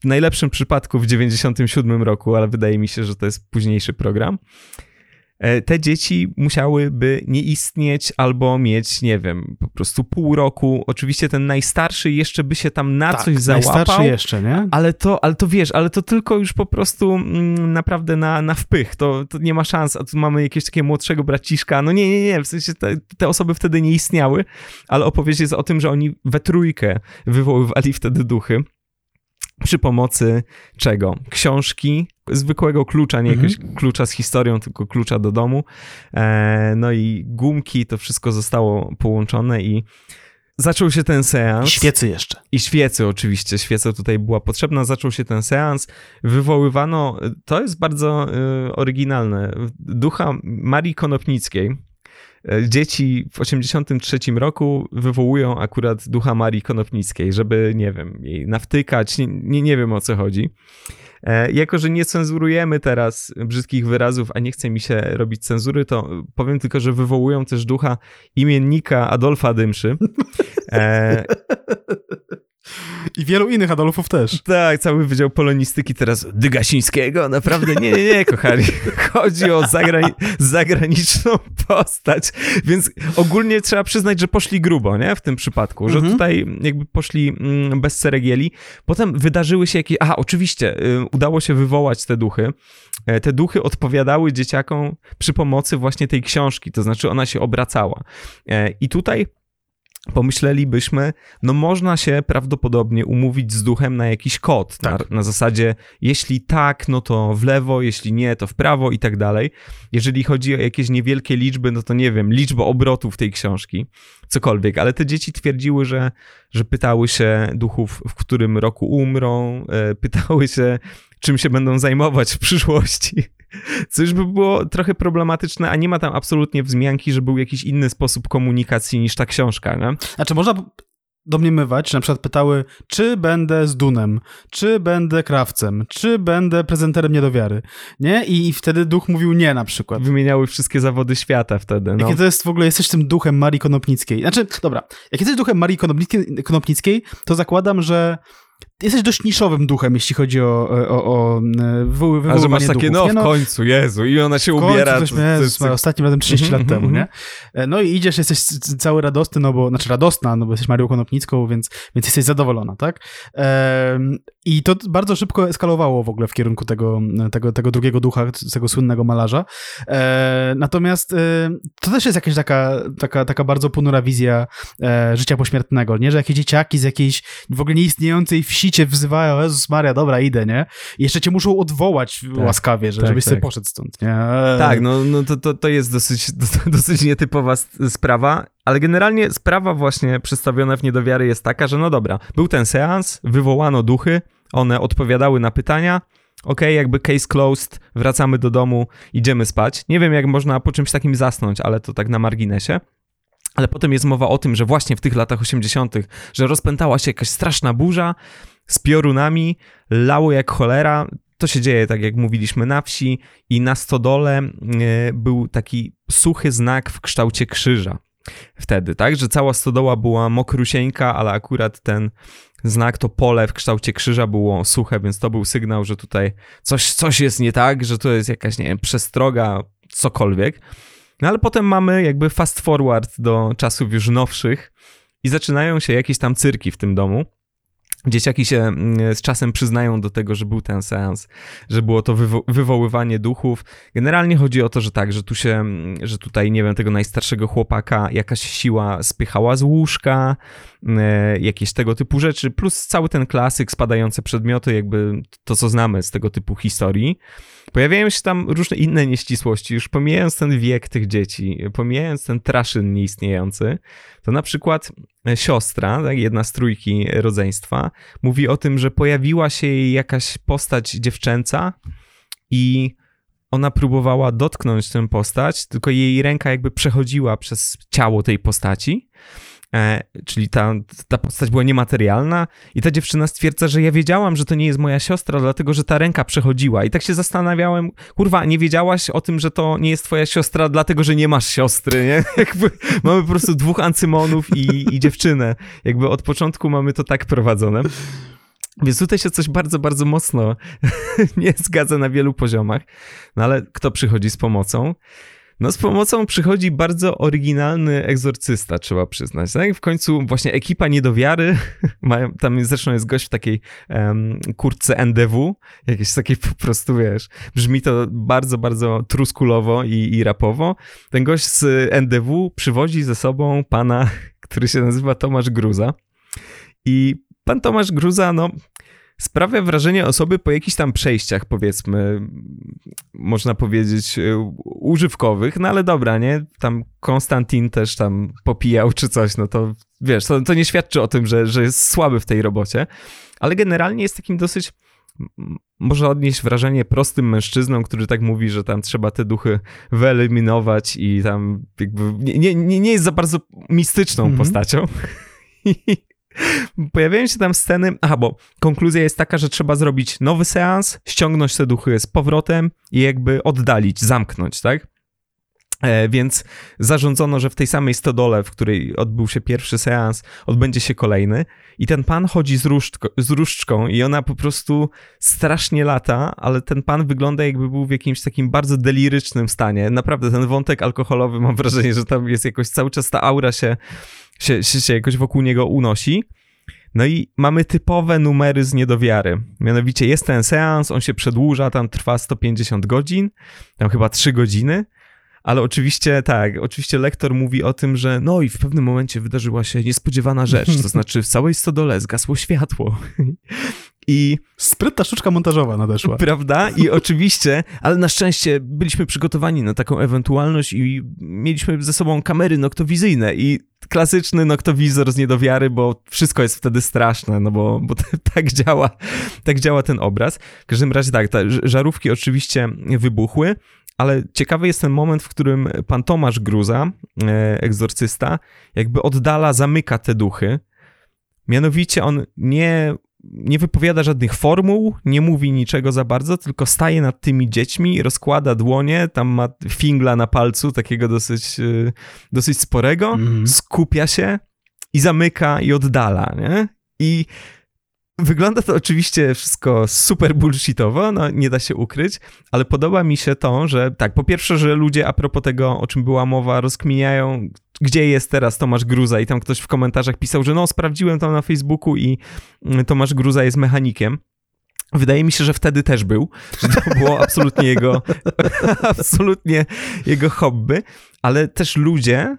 w najlepszym przypadku w 97 roku, ale wydaje mi się, że to jest późniejszy program, te dzieci musiałyby nie istnieć albo mieć, nie wiem, po prostu pół roku. Oczywiście ten najstarszy jeszcze by się tam na tak, coś załapał. Najstarszy jeszcze, nie? Ale to, ale to wiesz, ale to tylko już po prostu mm, naprawdę na, na wpych. To, to nie ma szans. A tu mamy jakiegoś takiego młodszego braciszka. No nie, nie, nie. W sensie te, te osoby wtedy nie istniały, ale opowieść jest o tym, że oni we trójkę wywoływali wtedy duchy przy pomocy czego? Książki, zwykłego klucza, nie jakiegoś mhm. klucza z historią, tylko klucza do domu. E, no i gumki, to wszystko zostało połączone i zaczął się ten seans. I świecy jeszcze. I świecy oczywiście, świeca tutaj była potrzebna. Zaczął się ten seans. Wywoływano, to jest bardzo y, oryginalne, ducha Marii Konopnickiej, E, dzieci w 83 roku wywołują akurat ducha Marii Konopnickiej, żeby, nie wiem, jej nawtykać, nie, nie, nie wiem o co chodzi. E, jako, że nie cenzurujemy teraz brzydkich wyrazów, a nie chce mi się robić cenzury, to powiem tylko, że wywołują też ducha imiennika Adolfa Dymszy. E, i wielu innych Adolfów też. Tak, cały Wydział Polonistyki teraz Dygasińskiego, naprawdę nie, nie, nie, kochani. Chodzi o zagrani zagraniczną postać, więc ogólnie trzeba przyznać, że poszli grubo, nie, w tym przypadku, że mhm. tutaj jakby poszli mm, bez ceregieli. Potem wydarzyły się jakieś, aha, oczywiście, y, udało się wywołać te duchy. E, te duchy odpowiadały dzieciakom przy pomocy właśnie tej książki, to znaczy ona się obracała. E, I tutaj pomyślelibyśmy, no można się prawdopodobnie umówić z duchem na jakiś kod, tak. na, na, zasadzie jeśli tak, no to w lewo, jeśli nie, to w prawo i tak dalej. Jeżeli chodzi o jakieś niewielkie liczby, no to nie wiem, liczba obrotów tej książki, cokolwiek, ale te dzieci twierdziły, że, że pytały się duchów, w którym roku umrą, e, pytały się, czym się będą zajmować w przyszłości. Co już by było trochę problematyczne, a nie ma tam absolutnie wzmianki, że był jakiś inny sposób komunikacji niż ta książka, nie? Znaczy można domniemywać, czy na przykład pytały, czy będę z Dunem, czy będę krawcem, czy będę prezenterem niedowiary, nie? I wtedy duch mówił nie na przykład. Wymieniały wszystkie zawody świata wtedy, no. Jakie to jest w ogóle, jesteś tym duchem Marii Konopnickiej. Znaczy, dobra, jak jesteś duchem Marii Konopnickiej, Konopnickiej to zakładam, że jesteś dość niszowym duchem, jeśli chodzi o, o, o e, wywoływanie A że masz takie, duchów, no, w końcu, Jezu, i ona się ubiera. Coś, Jezus, to, to... Ostatnim razem 30 lat temu, nie? E, no i idziesz, jesteś cały radosny, no bo, znaczy radosna, no bo jesteś Marią Konopnicką, więc, więc jesteś zadowolona, tak? I to bardzo szybko eskalowało w ogóle w kierunku tego, tego, tego drugiego ducha, tego słynnego malarza. E, natomiast to też jest jakaś taka, taka, taka bardzo ponura wizja życia pośmiertnego, nie? Że jakieś dzieciaki z jakiejś w ogóle nieistniejącej wsi cię wzywają, Jezus Maria, dobra, idę, nie? I jeszcze cię muszą odwołać tak, łaskawie, że, tak, żebyś tak. sobie poszedł stąd, nie? Tak, no, no to, to, to jest dosyć, dosyć nietypowa sprawa, ale generalnie sprawa właśnie przedstawiona w niedowiary jest taka, że no dobra, był ten seans, wywołano duchy, one odpowiadały na pytania, ok, jakby case closed, wracamy do domu, idziemy spać. Nie wiem, jak można po czymś takim zasnąć, ale to tak na marginesie. Ale potem jest mowa o tym, że właśnie w tych latach 80., że rozpętała się jakaś straszna burza z piorunami, lało jak cholera. To się dzieje, tak jak mówiliśmy, na wsi i na stodole e, był taki suchy znak w kształcie krzyża. Wtedy, tak, że cała stodoła była mokrusieńka, ale akurat ten znak, to pole w kształcie krzyża było suche, więc to był sygnał, że tutaj coś, coś jest nie tak, że to jest jakaś, nie wiem, przestroga, cokolwiek. No ale potem mamy jakby fast forward do czasów już nowszych i zaczynają się jakieś tam cyrki w tym domu. Dzieciaki się mm, z czasem przyznają do tego, że był ten seans, że było to wywo wywoływanie duchów. Generalnie chodzi o to, że tak, że tu się, mm, że tutaj, nie wiem, tego najstarszego chłopaka jakaś siła spychała z łóżka, e, jakieś tego typu rzeczy, plus cały ten klasyk, spadające przedmioty, jakby to, co znamy z tego typu historii. Pojawiają się tam różne inne nieścisłości, już pomijając ten wiek tych dzieci, pomijając ten traszyn nieistniejący, to na przykład e, siostra, tak, jedna z trójki rodzeństwa, mówi o tym, że pojawiła się jej jakaś postać dziewczęca i ona próbowała dotknąć tę postać, tylko jej ręka jakby przechodziła przez ciało tej postaci czyli ta, ta postać była niematerialna i ta dziewczyna stwierdza, że ja wiedziałam, że to nie jest moja siostra, dlatego, że ta ręka przechodziła i tak się zastanawiałem, kurwa, nie wiedziałaś o tym, że to nie jest twoja siostra, dlatego, że nie masz siostry, nie? Jakby mamy po prostu dwóch ancymonów i, i dziewczynę. Jakby od początku mamy to tak prowadzone. Więc tutaj się coś bardzo, bardzo mocno nie zgadza na wielu poziomach. No ale kto przychodzi z pomocą? No z pomocą przychodzi bardzo oryginalny egzorcysta, trzeba przyznać. Tak? W końcu właśnie ekipa niedowiary, mają, tam zresztą jest gość w takiej um, kurtce NDW, jakieś takiej po prostu, wiesz, brzmi to bardzo, bardzo truskulowo i, i rapowo. Ten gość z NDW przywozi ze sobą pana, który się nazywa Tomasz Gruza i pan Tomasz Gruza, no sprawia wrażenie osoby po jakichś tam przejściach, powiedzmy, można powiedzieć, e, używkowych, no ale dobra, nie? Tam Konstantin też tam popijał czy coś, no to wiesz, to, to nie świadczy o tym, że, że jest słaby w tej robocie, ale generalnie jest takim dosyć może odnieść wrażenie prostym mężczyzną, który tak mówi, że tam trzeba te duchy wyeliminować i tam jakby nie, nie, nie jest za bardzo mistyczną mm -hmm. postacią. Pojawiają się tam sceny, aha, bo konkluzja jest taka, że trzeba zrobić nowy seans, ściągnąć te duchy z powrotem i jakby oddalić, zamknąć, tak? E, więc zarządzono, że w tej samej stodole, w której odbył się pierwszy seans, odbędzie się kolejny. I ten pan chodzi z, różdżko, z różdżką i ona po prostu strasznie lata, ale ten pan wygląda jakby był w jakimś takim bardzo delirycznym stanie. Naprawdę ten wątek alkoholowy, mam wrażenie, że tam jest jakoś cały czas ta aura się się, się, się jakoś wokół niego unosi. No i mamy typowe numery z niedowiary. Mianowicie jest ten seans, on się przedłuża, tam trwa 150 godzin, tam chyba 3 godziny, ale oczywiście tak, oczywiście lektor mówi o tym, że no i w pewnym momencie wydarzyła się niespodziewana rzecz, to znaczy w całej stodole zgasło światło. I sprytna sztuczka montażowa nadeszła. Prawda? I oczywiście, ale na szczęście byliśmy przygotowani na taką ewentualność i mieliśmy ze sobą kamery noktowizyjne i klasyczny noktowizor z niedowiary, bo wszystko jest wtedy straszne, no bo, bo tak działa, tak działa ten obraz. W każdym razie tak, te żarówki oczywiście wybuchły, ale ciekawy jest ten moment, w którym pan Tomasz Gruza, e, egzorcysta, jakby oddala, zamyka te duchy. Mianowicie on nie nie wypowiada żadnych formuł, nie mówi niczego za bardzo, tylko staje nad tymi dziećmi, rozkłada dłonie, tam ma fingla na palcu, takiego dosyć, y, dosyć sporego, mm. skupia się i zamyka i oddala, nie? I Wygląda to oczywiście wszystko super bullshitowo, no nie da się ukryć, ale podoba mi się to, że tak, po pierwsze, że ludzie a propos tego, o czym była mowa, rozkminiają, gdzie jest teraz Tomasz Gruza i tam ktoś w komentarzach pisał, że no sprawdziłem tam na Facebooku i mm, Tomasz Gruza jest mechanikiem. Wydaje mi się, że wtedy też był, że to było absolutnie jego, absolutnie jego hobby, ale też ludzie,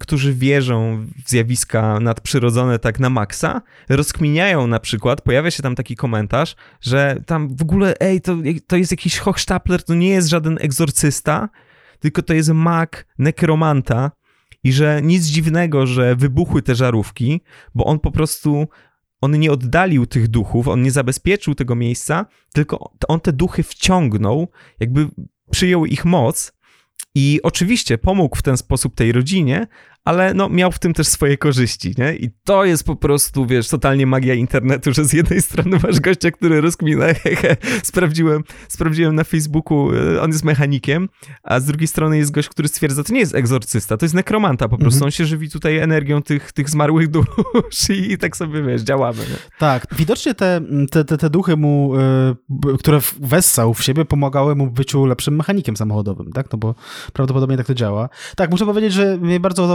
którzy wierzą w zjawiska nadprzyrodzone tak na maksa, rozkminiają na przykład, pojawia się tam taki komentarz, że tam w ogóle, ej, to, to jest jakiś Hochstapler, to nie jest żaden egzorcysta, tylko to jest mag nekromanta, i że nic dziwnego, że wybuchły te żarówki, bo on po prostu on nie oddalił tych duchów, on nie zabezpieczył tego miejsca, tylko on te duchy wciągnął, jakby przyjął ich moc i oczywiście pomógł w ten sposób tej rodzinie, ale no, miał w tym też swoje korzyści, nie? I to jest po prostu, wiesz, totalnie magia internetu, że z jednej strony masz gościa, który rozkmina, hehe, sprawdziłem, sprawdziłem na Facebooku, e, on jest mechanikiem, a z drugiej strony jest gość, który stwierdza, to nie jest egzorcysta, to jest nekromanta po prostu, mhm. on się żywi tutaj energią tych, tych zmarłych dusz i, i tak sobie, wiesz, działamy. Nie? Tak, widocznie te, te, te, te duchy mu, y, które wessał w siebie, pomagały mu w byciu lepszym mechanikiem samochodowym, tak? No bo prawdopodobnie tak to działa. Tak, muszę powiedzieć, że mnie bardzo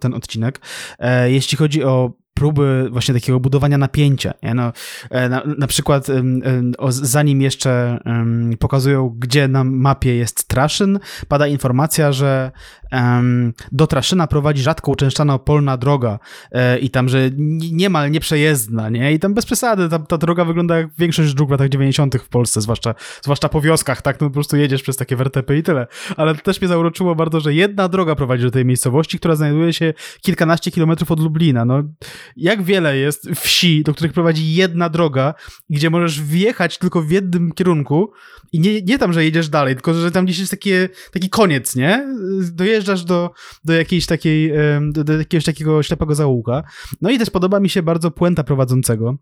ten odcinek. E, jeśli chodzi o próby właśnie takiego budowania napięcia. No, e, na, na przykład zanim jeszcze pokazują, gdzie na mapie jest Traszyn, pada informacja, że do Traszyna prowadzi rzadko uczęszczana polna droga e, i tam, że niemal nieprzejezdna, nie? I tam bez przesady, ta, ta droga wygląda jak większość dróg w latach 90. w Polsce, zwłaszcza, zwłaszcza po wioskach, tak? No po prostu jedziesz przez takie wertepy i tyle. Ale to też mnie zauroczyło bardzo, że jedna droga prowadzi do tej miejscowości, która znajduje się kilkanaście kilometrów od Lublina. No, jak wiele jest wsi, do których prowadzi jedna droga, gdzie możesz wjechać tylko w jednym kierunku i nie, nie tam, że jedziesz dalej, tylko że tam gdzieś jest takie, taki koniec, nie? Dojeżdżasz do, do jakiejś takiej, do jakiegoś takiego ślepego zaułka. No i też podoba mi się bardzo puenta prowadzącego,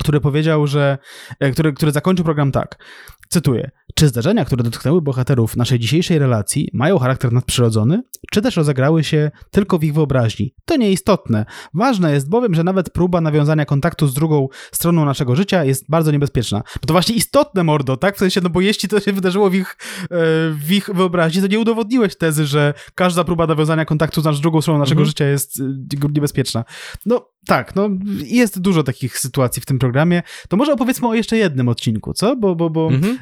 który powiedział, że, e, który, który zakończył program tak. Cytuję. Czy zdarzenia, które dotknęły bohaterów naszej dzisiejszej relacji, mają charakter nadprzyrodzony, czy też rozegrały się tylko w ich wyobraźni? To nieistotne. Ważne jest bowiem, że nawet próba nawiązania kontaktu z drugą stroną naszego życia jest bardzo niebezpieczna. No to właśnie istotne, mordo, tak? W sensie, no bo jeśli to się wydarzyło w ich, e, w ich wyobraźni, to nie udowodniłeś tezy, że każda próba nawiązania kontaktu z drugą stroną naszego mhm. życia jest e, niebezpieczna. No, tak, no jest dużo takich sytuacji w tym programie. To może opowiedzmy o jeszcze jednym odcinku, co? Bo, bo, bo mhm.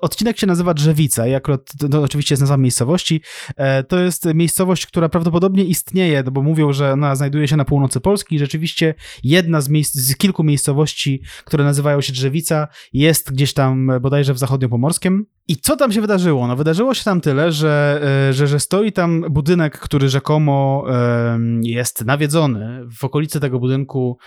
Odcinek się nazywa Drzewica i akurat, no, oczywiście jest nazwa miejscowości. E, to jest miejscowość, która prawdopodobnie istnieje, no bo mówią, że ona znajduje się na północy Polski rzeczywiście jedna z, miejsc, z kilku miejscowości, które nazywają się Drzewica, jest gdzieś tam bodajże w zachodniopomorskim. I co tam się wydarzyło? No wydarzyło się tam tyle, że, e, że, że stoi tam budynek, który rzekomo jest nawiedzony. W okolicy tego budynku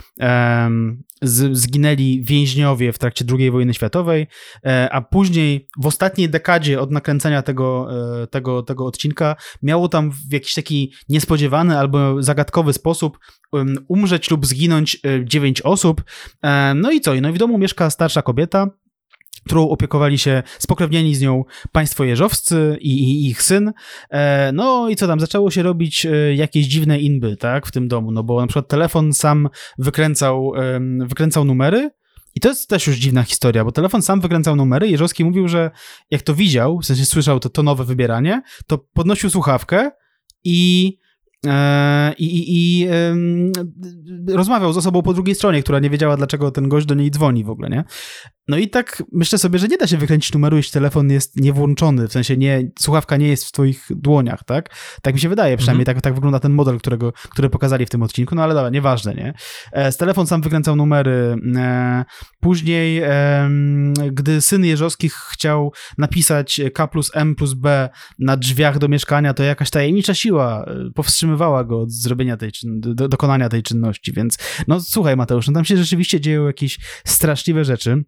z, zginęli więźniowie w trakcie II wojny światowej, e, a później w ostatniej dekadzie od nakręcenia tego, e, tego, tego odcinka miało tam w jakiś taki niespodziewany albo zagadkowy sposób umrzeć lub zginąć dziewięć osób. No i co? No i w domu mieszka starsza kobieta, którą opiekowali się spokrewnieni z nią państwo jeżowscy i, i, ich syn. E, no i co tam, zaczęło się robić e, jakieś dziwne inby, tak, w tym domu, no bo na przykład telefon sam wykręcał, wykręcał numery, i to jest też już dziwna historia, bo telefon sam wykręcał numery. Jeżowski mówił, że jak to widział, w sensie słyszał to, to nowe wybieranie, to podnosił słuchawkę i E, i, i, i rozmawiał z osobą po drugiej stronie, która nie wiedziała, dlaczego ten gość do niej dzwoni w ogóle, nie? No i tak myślę sobie, że nie da się wykręcić numeru, jeśli telefon jest niewłączony, w sensie nie, słuchawka nie jest w twoich dłoniach, tak? Tak mi się wydaje, przynajmniej mhm. tak, tak wygląda ten model, którego, który pokazali w tym odcinku, no ale dobra, nieważne, nie? E, z telefon sam wykręcał numery. E, później, gdy syn Jeżowskich chciał napisać K plus M plus B na drzwiach do mieszkania, to jakaś tajemnicza siła powstrzymywała go od zrobienia tej, do, dokonania tej czynności, więc no słuchaj Mateusz, no tam się rzeczywiście dzieją jakieś straszliwe rzeczy.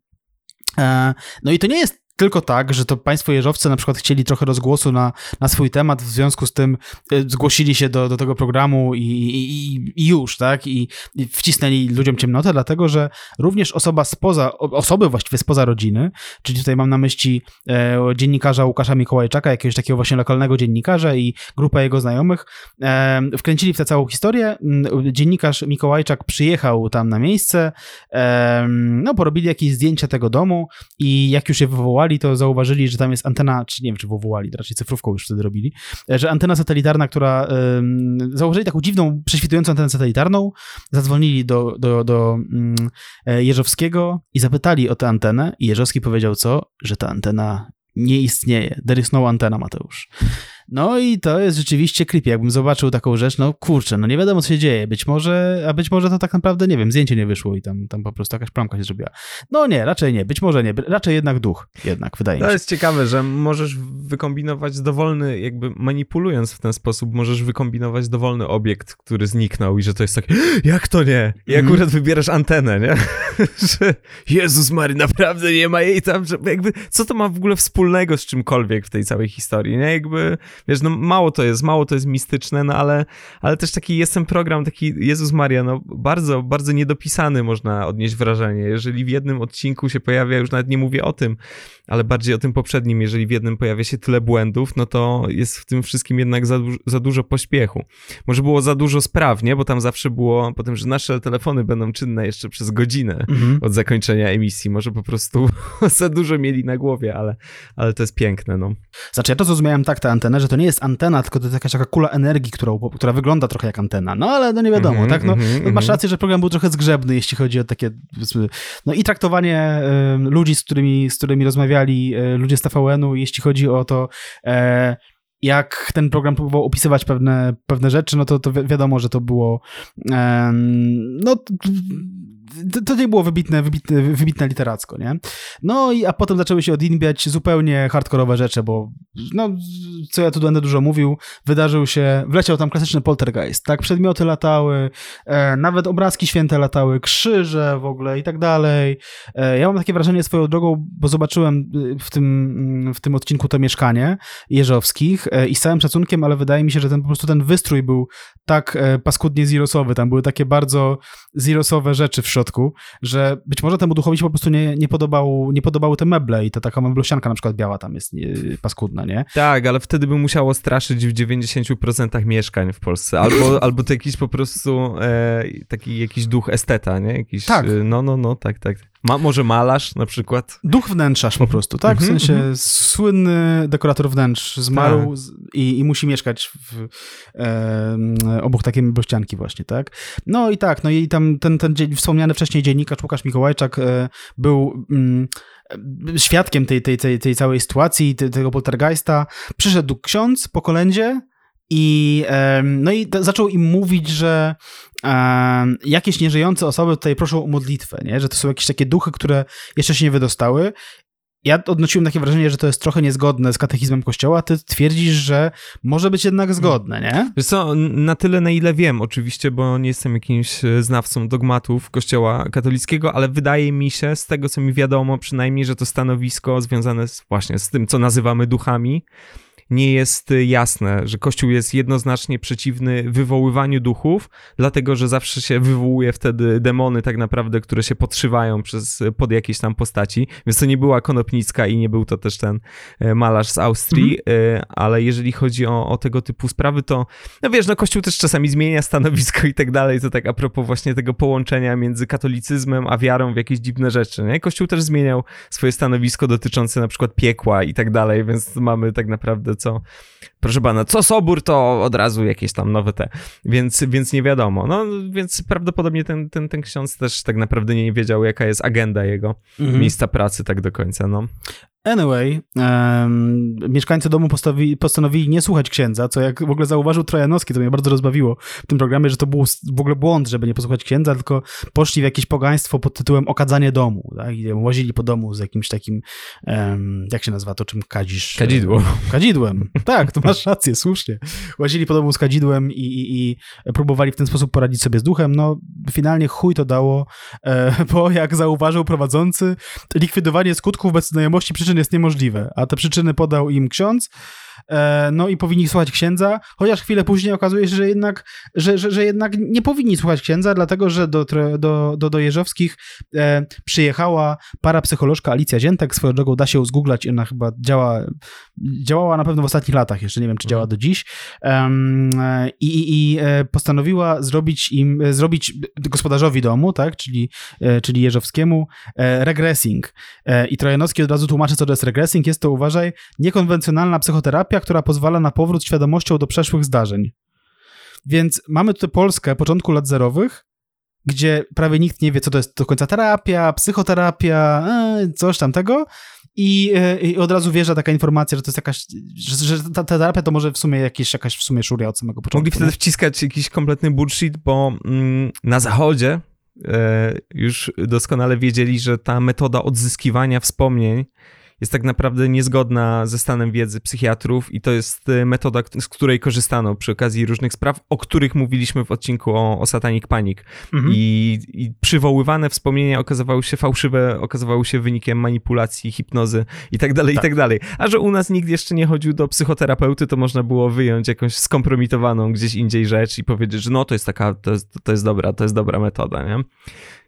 E, no i to nie jest tylko tak, że to państwo jeżowcy na przykład chcieli trochę rozgłosu na, na swój temat, w związku z tym y, zgłosili się do, do tego programu i, i, i już, tak? I, I, wcisnęli ludziom ciemnotę, dlatego że również osoba spoza, osoby właściwie spoza rodziny, czyli tutaj mam na myśli e, dziennikarza Łukasza Mikołajczaka, jakiegoś takiego właśnie lokalnego dziennikarza i grupę jego znajomych, e, wkręcili w tę całą historię. Dziennikarz Mikołajczak przyjechał tam na miejsce, e, no porobili jakieś zdjęcia tego domu i jak już je wywołali, to zauważyli, że tam jest antena, czy nie wiem, czy wywołali, raczej cyfrówką już wtedy robili, e, że antena satelitarna, która, założyli taką dziwną, prześwitującą antenę satelitarną, zadzwonili do, do, do um, Jeżowskiego i zapytali o tę antenę i Jeżowski powiedział co? Że ta antena nie istnieje. There is no antena, Mateusz. No i to jest rzeczywiście creepy. Jakbym zobaczył taką rzecz, no kurczę, no nie wiadomo, co się dzieje. Być może, a być może to tak naprawdę, nie wiem, zdjęcie nie wyszło i tam, tam po prostu jakaś plamka się zrobiła. No nie, raczej nie, być może nie, raczej jednak duch, jednak, wydaje mi się. To jest ciekawe, że możesz wykombinować dowolny, jakby manipulując w ten sposób, możesz wykombinować dowolny obiekt, który zniknął i że to jest tak, jak to nie? I mm. akurat wybierasz antenę, nie? że Jezus Mary, naprawdę nie ma jej tam, że jakby, co to ma w ogóle wspólnego z czymkolwiek w tej całej historii, nie? Jakby wiesz, no mało to jest, mało to jest mistyczne, no ale, ale też taki jest ten program, taki Jezus Maria, no bardzo, bardzo niedopisany można odnieść wrażenie. Jeżeli w jednym odcinku się pojawia, już nawet nie mówię o tym, ale bardziej o tym poprzednim, jeżeli w jednym pojawia się tyle błędów, no to jest w tym wszystkim jednak za, du za dużo pośpiechu. Może było za dużo spraw, nie? Bo tam zawsze było potem, że nasze telefony będą czynne jeszcze przez godzinę mhm. od zakończenia emisji. Może po prostu za dużo mieli na głowie, ale, ale to jest piękne, no. Znaczy ja to zrozumiałem tak, tę antenę, że to nie jest antena, tylko to jest jakaś taka kula energii, która, która wygląda trochę jak antena. No ale no nie wiadomo, Mhm, tak? No, mhm, no, masz mhm. rację, że program był trochę zgrzebny, jeśli chodzi o takie, no i traktowanie e, ludzi, z którymi, z którymi rozmawiali e, ludzie z TVN-u, jeśli chodzi o to, e, jak ten program próbował opisywać pewne, pewne rzeczy, no to, to wi- wiadomo, że to było em, no to, to nie było wybitne, wybitne, wybitne literacko, nie? No i a potem zaczęły się odinbiać zupełnie hardkorowe rzeczy, bo no, co ja tu będę dużo mówił, wydarzył się, wleciał tam klasyczny poltergeist, tak? Przedmioty latały, e, nawet obrazki święte latały, krzyże w ogóle i tak dalej. E, ja mam takie wrażenie swoją drogą, bo zobaczyłem y, w tym, w tym odcinku to mieszkanie Jeżowskich e, i z całym szacunkiem, ale wydaje mi się, że ten po prostu ten wystrój był tak e, paskudnie zirosowy, tam były takie bardzo zirosowe rzeczy w środku, że być może temu duchowi się po prostu nie, nie, podobał, nie podobały te meble i ta taka meblosianka na przykład biała tam jest nie, paskudna, nie? Tak, ale wtedy by musiało straszyć w 90% mieszkań w Polsce. Albo, albo to jakiś po prostu e, taki jakiś duch esteta, nie? Jakiś, Tak. No, no, no, tak, tak. Ma, może malarz na przykład. Duch wnętrzarz po prostu, tak? W Mhm, sensie mhm. słynny dekorator wnętrz zmarł Tak. i, i musi mieszkać w, e, obok takiej meblościanki właśnie, tak? No i tak, no i tam ten, ten wspomniany wcześniej dziennikarz Łukasz Mikołajczak e, był... Mm, e, świadkiem tej, tej, tej, tej całej sytuacji, te, tego poltergeista. Przyszedł ksiądz po kolędzie i, no i zaczął im mówić, że jakieś nieżyjące osoby tutaj proszą o modlitwę, nie? że to są jakieś takie duchy, które jeszcze się nie wydostały. Ja odnosiłem takie wrażenie, że to jest trochę niezgodne z katechizmem Kościoła, ty twierdzisz, że może być jednak zgodne, nie? Wiesz co, na tyle na ile wiem, oczywiście, bo nie jestem jakimś e, znawcą dogmatów kościoła katolickiego, ale wydaje mi się, z tego co mi wiadomo przynajmniej, że to stanowisko związane z, właśnie z tym, co nazywamy duchami, nie jest y, jasne, że Kościół jest jednoznacznie przeciwny wywoływaniu duchów, dlatego że zawsze się wywołuje wtedy demony tak naprawdę, które się podszywają przez, pod jakieś tam postaci, więc to nie była Konopnicka i nie był to też ten e, malarz z Austrii, e, ale jeżeli chodzi o, o tego typu sprawy, to no wiesz, no Kościół też czasami zmienia stanowisko i tak dalej, to tak a propos właśnie tego połączenia między katolicyzmem a wiarą w jakieś dziwne rzeczy, nie? Kościół też zmieniał swoje stanowisko dotyczące na przykład piekła i tak dalej, więc mamy tak naprawdę co, proszę pana, co sobór, to od razu jakieś tam nowe te, więc, więc nie wiadomo, no więc prawdopodobnie ten, ten, ten ksiądz też tak naprawdę nie wiedział, jaka jest agenda jego Mhm. miejsca pracy tak do końca, no. Anyway, em, mieszkańcy domu postawi, postanowili nie słuchać księdza, co jak w ogóle zauważył Trojanowski, to mnie bardzo rozbawiło w tym programie, że to był w ogóle błąd, żeby nie posłuchać księdza, tylko poszli w jakieś pogaństwo pod tytułem okadzanie domu, tak? I łazili po domu z jakimś takim, em, jak się nazywa to, czym kadzisz? Kadzidło. Kadzidłem. Tak, to masz rację, słusznie. Łazili po domu z kadzidłem i, i, i próbowali w ten sposób poradzić sobie z duchem. No, finalnie chuj to dało, e, bo jak zauważył prowadzący, likwidowanie skutków bez znajomości przyczyn jest niemożliwe, a te przyczyny podał im ksiądz. E, no i powinni słuchać księdza, chociaż chwilę później okazuje się, że jednak, że, że, że jednak nie powinni słuchać księdza, dlatego że do, do, do, do Jeżowskich e, przyjechała parapsycholożka Alicja Ziętek, swoją drogą da się zgooglać, ona chyba działa, działała na pewno w ostatnich latach, jeszcze. Nie wiem, czy działa do dziś, i, i, e, postanowiła zrobić im, zrobić gospodarzowi domu, tak, czyli, czyli Jeżowskiemu, regressing. I Trojanowski od razu tłumaczy, co to jest regressing. Jest to, uważaj, niekonwencjonalna psychoterapia, która pozwala na powrót świadomością do przeszłych zdarzeń. Więc mamy tutaj Polskę początku lat zerowych, gdzie prawie nikt nie wie, co to jest do końca terapia, psychoterapia, e, coś tam tego. I, e, I od razu wjeżdża taka informacja, że to jest jakaś, że, że ta, ta terapia to może w sumie jakieś, jakaś w sumie szuria od samego początku. Mogli wtedy wciskać jakiś kompletny bullshit, bo mm, na zachodzie e, już doskonale wiedzieli, że ta metoda odzyskiwania wspomnień jest tak naprawdę niezgodna ze stanem wiedzy psychiatrów i to jest e, metoda, z której korzystano przy okazji różnych spraw, o których mówiliśmy w odcinku o, o Satanic Panic. Mhm. I, I przywoływane wspomnienia okazywały się fałszywe, okazywały się wynikiem manipulacji, hipnozy i tak dalej, i Tak. tak dalej. A że u nas nikt jeszcze nie chodził do psychoterapeuty, to można było wyjąć jakąś skompromitowaną gdzieś indziej rzecz i powiedzieć, że no to jest taka, to jest, to jest dobra, to jest dobra metoda, nie?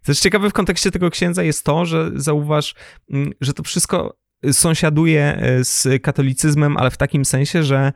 Też ciekawe w kontekście tego księdza jest to, że zauważ, mm, że to wszystko sąsiaduje e, z katolicyzmem, ale w takim sensie, że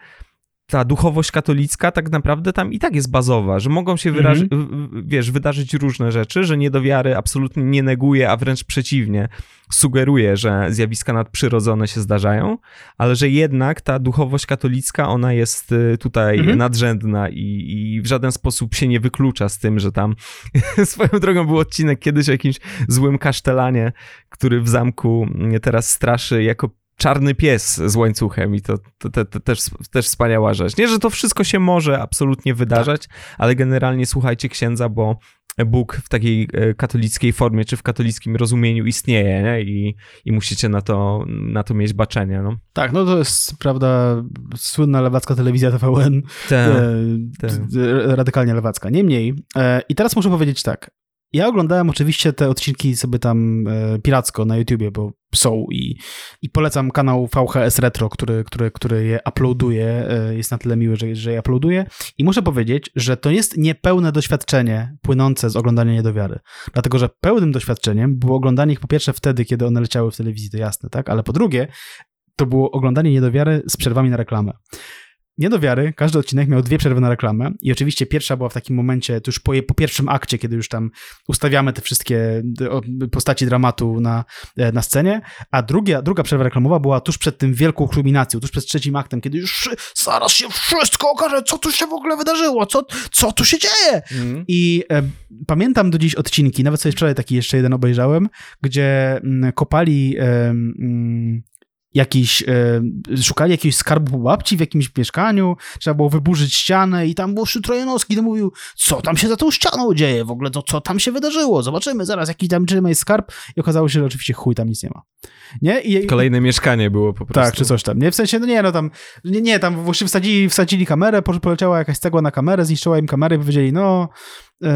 ta duchowość katolicka tak naprawdę tam i tak jest bazowa, że mogą się wyraż- mhm. wiesz, wydarzyć różne rzeczy, że niedowiary absolutnie nie neguje, a wręcz przeciwnie, sugeruje, że zjawiska nadprzyrodzone się zdarzają, ale że jednak ta duchowość katolicka, ona jest y, tutaj mhm. nadrzędna i, i, w żaden sposób się nie wyklucza z tym, że tam swoją drogą był odcinek kiedyś o jakimś złym kasztelanie, który w zamku teraz straszy jako czarny pies z łańcuchem i to, to, to, to, też, też wspaniała rzecz. Nie, że to wszystko się może absolutnie wydarzać, tak. ale generalnie słuchajcie księdza, bo Bóg w takiej e, katolickiej formie, czy w katolickim rozumieniu istnieje nie? I, i musicie na to, na to mieć baczenie. No. Tak, no to jest, prawda, słynna lewacka telewizja TVN, te, e, te. radykalnie lewacka. Niemniej, e, i teraz muszę powiedzieć tak, ja oglądałem oczywiście te odcinki sobie tam e, piracko na YouTubie, bo są i, i polecam kanał VHS Retro, który, który, który je uploaduje, e, jest na tyle miły, że, że je uploaduje. I muszę powiedzieć, że to jest niepełne doświadczenie płynące z oglądania Niedowiary, dlatego, że pełnym doświadczeniem było oglądanie ich po pierwsze wtedy, kiedy one leciały w telewizji, to jasne, tak, ale po drugie to było oglądanie Niedowiary z przerwami na reklamę nie do wiary, każdy odcinek miał dwie przerwy na reklamę i oczywiście pierwsza była w takim momencie, to już po, po pierwszym akcie, kiedy już tam ustawiamy te wszystkie postaci dramatu na, e, na scenie, a druga, druga przerwa reklamowa była tuż przed tym wielką kulminacją, tuż przed trzecim aktem, kiedy już zaraz się wszystko okaże, co tu się w ogóle wydarzyło, co, co tu się dzieje. Mm. I e, pamiętam do dziś odcinki, nawet sobie wczoraj taki jeszcze jeden obejrzałem, gdzie m, mm, kopali e, m, mm, jakiś, e, szukali jakiegoś skarbu babci w jakimś mieszkaniu, trzeba było wyburzyć ścianę i tam był Trojanowski, to mówił, co tam się za tą ścianą dzieje w ogóle, to co tam się wydarzyło, zobaczymy zaraz, jaki tam czy jest skarb i okazało się, że oczywiście chuj tam nic nie ma. Nie? I, Kolejne mieszkanie było po prostu. Tak, czy coś tam, nie? W sensie, no nie, no tam, nie, nie tam właśnie wsadzili, wsadzili kamerę, poleciała jakaś cegła na kamerę, zniszczyła im kamerę i powiedzieli, no,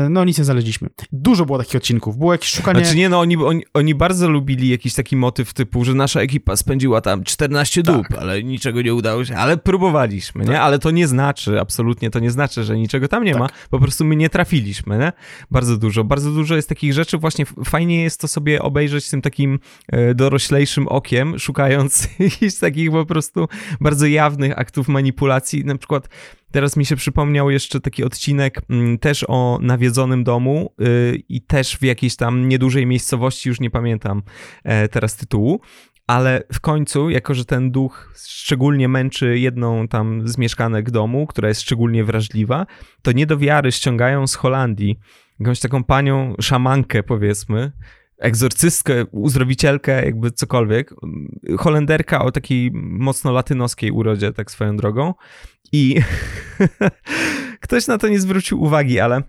no nic nie znaleźliśmy. Dużo było takich odcinków, było jakieś szukanie... Znaczy nie, no oni, oni, oni bardzo lubili jakiś taki motyw typu, że nasza ekipa spędziła tam 14 tak. dób, ale niczego nie udało się, ale próbowaliśmy, tak. nie? Ale to nie znaczy, absolutnie to nie znaczy, że niczego tam nie tak. ma, po prostu my nie trafiliśmy, nie? Bardzo dużo, bardzo dużo jest takich rzeczy, właśnie fajnie jest to sobie obejrzeć tym takim e, doroślejszym okiem, szukając jakichś takich po prostu bardzo jawnych aktów manipulacji, na przykład Teraz mi się przypomniał jeszcze taki odcinek mm, też o nawiedzonym domu yy, i też w jakiejś tam niedużej miejscowości, już nie pamiętam e, teraz tytułu, ale w końcu, jako że ten duch szczególnie męczy jedną tam z mieszkanek domu, która jest szczególnie wrażliwa, to nie do wiary ściągają z Holandii jakąś taką panią szamankę, powiedzmy, egzorcystkę, uzdrowicielkę, jakby cokolwiek. Holenderka o takiej mocno latynoskiej urodzie, tak swoją drogą. I ktoś na to nie zwrócił uwagi, ale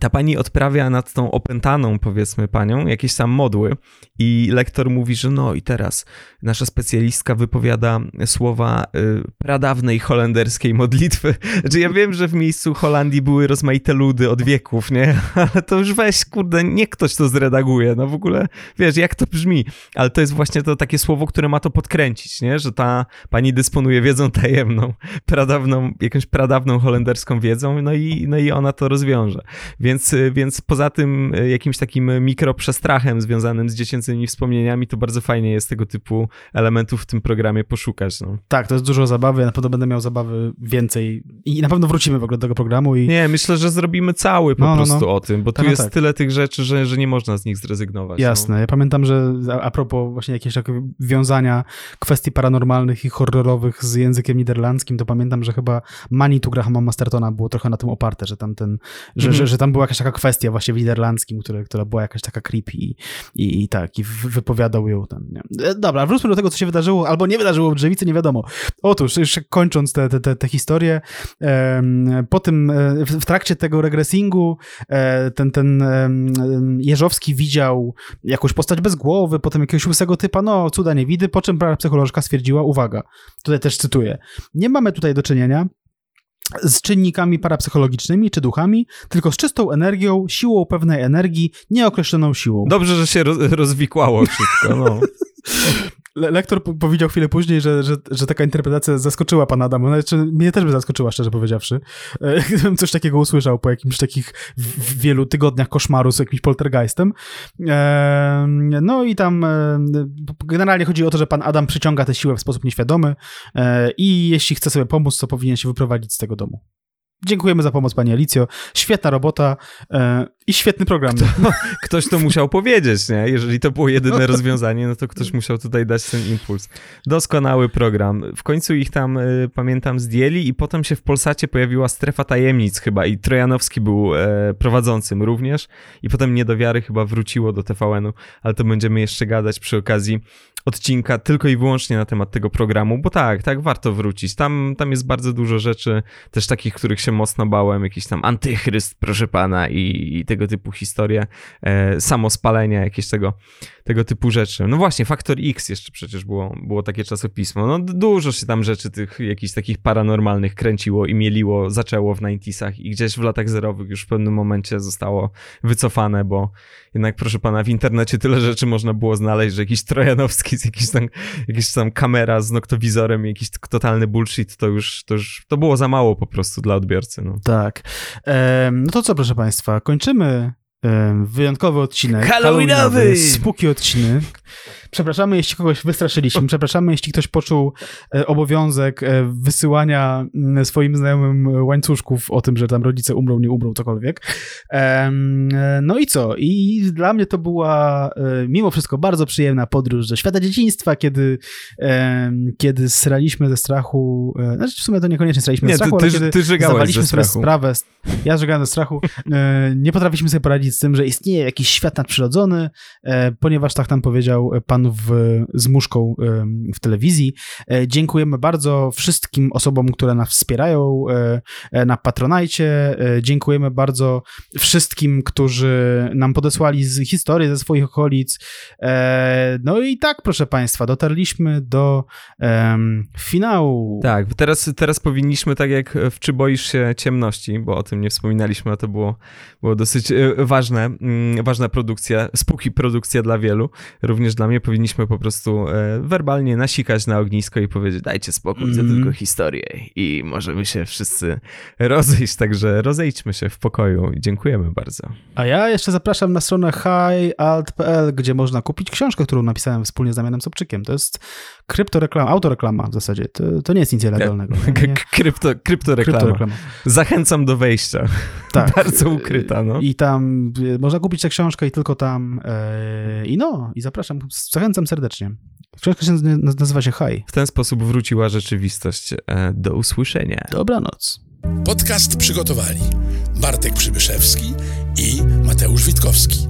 ta pani odprawia nad tą opętaną, powiedzmy, panią jakieś tam modły i lektor mówi, że no i teraz nasza specjalistka wypowiada słowa y, pradawnej holenderskiej modlitwy. Znaczy ja wiem, że w miejscu Holandii były rozmaite ludy od wieków, nie? Ale to już weź, kurde, nie ktoś to zredaguje, no w ogóle, wiesz, jak to brzmi. Ale to jest właśnie to takie słowo, które ma to podkręcić, nie? Że ta pani dysponuje wiedzą tajemną, pradawną, jakąś pradawną holenderską wiedzą, no i, no i ona to rozwiąże. Więc, y, więc poza tym y, jakimś takim mikroprzestrachem związanym z dziecięcymi wspomnieniami, to bardzo fajnie jest tego typu elementów w tym programie poszukać. No. Tak, to jest dużo zabawy, ja na pewno będę miał zabawy więcej i na pewno wrócimy w ogóle do tego programu. I... Nie, myślę, że zrobimy cały po no, no prostu no. o tym, bo tak, tu no jest tak. tyle tych rzeczy, że, że nie można z nich zrezygnować. Jasne, no. ja pamiętam, że a, a propos właśnie jakiegoś takiego wiązania kwestii paranormalnych i horrorowych z językiem niderlandzkim, to pamiętam, że chyba Manitu Grahama Mastertona było trochę na tym oparte, że tam ten, że, mm. że, że tam była jakaś taka kwestia właśnie w niderlandzkim, która, która była jakaś taka creepy i, i, i tak, i wypowiadał ją ten. Nie. E, dobra, wróćmy do tego, co się wydarzyło, albo nie wydarzyło w Drzewicy, nie wiadomo. Otóż, już kończąc te, te, te historie, po tym, e, w trakcie tego regresingu e, ten, ten Jeżowski widział jakąś postać bez głowy, potem jakiegoś łysego typa, no cuda nie widy, po czym psycholożka stwierdziła, uwaga, tutaj też cytuję, nie mamy tutaj do czynienia z czynnikami parapsychologicznymi czy duchami, tylko z czystą energią, siłą pewnej energii, nieokreśloną siłą. Dobrze, że się roz rozwikłało wszystko, no. lektor powiedział chwilę później, że, że, że taka interpretacja zaskoczyła pana Adama. Znaczy, mnie też by zaskoczyła, szczerze powiedziawszy. E, gdybym coś takiego usłyszał po jakimś takich wielu tygodniach koszmaru z jakimś poltergeistem. E, no i tam e, generalnie chodzi o to, że pan Adam przyciąga tę siłę w sposób nieświadomy i jeśli chce sobie pomóc, to powinien się wyprowadzić z tego domu. Dziękujemy za pomoc, Pani Alicjo. Świetna robota e, i świetny program. Kto, ktoś to musiał powiedzieć, nie? Jeżeli to było jedyne rozwiązanie, no to ktoś musiał tutaj dać ten impuls. Doskonały program. W końcu ich tam, y, pamiętam, zdjęli i potem się w Polsacie pojawiła strefa tajemnic chyba i Trojanowski był e, prowadzącym również i potem Niedowiary chyba wróciło do TVN-u, ale to będziemy jeszcze gadać przy okazji odcinka tylko i wyłącznie na temat tego programu, bo tak, tak, warto wrócić. Tam, tam jest bardzo dużo rzeczy, też takich, których się mocno bałem, jakiś tam antychryst, proszę pana, i, i tego typu historie, e, samospalenia, jakieś tego, tego typu rzeczy. No właśnie, Faktor X jeszcze przecież było, było takie czasopismo. No dużo się tam rzeczy tych jakichś takich paranormalnych kręciło i mieliło, zaczęło w 90sach i gdzieś w latach zerowych już w pewnym momencie zostało wycofane, bo jednak, proszę pana, w internecie tyle rzeczy można było znaleźć, że jakiś Trojanowski z jakiś tam, jakiś tam kamera z noktowizorem, jakiś totalny bullshit, to już, to już to było za mało po prostu dla odbiorcy. No. Tak. Ehm, no to co, proszę państwa, kończymy wyjątkowy odcinek. Halloweenowy! Halloweenowy spuki odcinek. Przepraszamy, jeśli kogoś wystraszyliśmy. Przepraszamy, jeśli ktoś poczuł e, obowiązek e, wysyłania swoim znajomym łańcuszków o tym, że tam rodzice umrą, nie umrą, cokolwiek. E, no i co? I dla mnie to była mimo wszystko bardzo przyjemna podróż do świata dzieciństwa, kiedy, kiedy sraliśmy ze strachu. Znaczy w sumie to niekoniecznie sraliśmy nie, ze strachu, ty, ale kiedy ty zdawaliśmy sobie sprawę. Ja żegałem ze strachu. Nie potrafiliśmy sobie poradzić z tym, że istnieje jakiś świat nadprzyrodzony, ponieważ tak nam powiedział pan z muszką w telewizji. E, dziękujemy bardzo wszystkim osobom, które nas wspierają e, e, na Patronajcie. Dziękujemy bardzo wszystkim, którzy nam podesłali z historii ze swoich okolic. No i tak, proszę Państwa, dotarliśmy do um, finału. Tak, teraz, teraz powinniśmy, tak jak w Czy boisz się ciemności, bo o tym nie wspominaliśmy, a to było, było dosyć ważne, mm, ważna produkcja, spóki produkcja dla wielu, również dla mnie powinniśmy po prostu e, werbalnie nasikać na ognisko i powiedzieć dajcie spokój, mm. to tylko historię i możemy się wszyscy rozejść, także rozejdźmy się w pokoju i dziękujemy bardzo. A ja jeszcze zapraszam na stronę highalt.pl, gdzie można kupić książkę, którą napisałem wspólnie z Damianem Sobczykiem. To jest kryptoreklama, autoreklama w zasadzie. To, to nie jest nic nielegalnego. Nie? Krypto, kryptoreklama. kryptoreklama. Zachęcam do wejścia. Tak. Bardzo ukryta, no. I tam e, można kupić tę książkę i tylko tam. E, I no, i zapraszam, zachęcam serdecznie. Książka się nazywa się High. W ten sposób wróciła rzeczywistość. E, do usłyszenia. Dobranoc. Podcast przygotowali Bartek Przybyszewski i Mateusz Witkowski.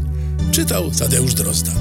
Czytał Tadeusz Drozda.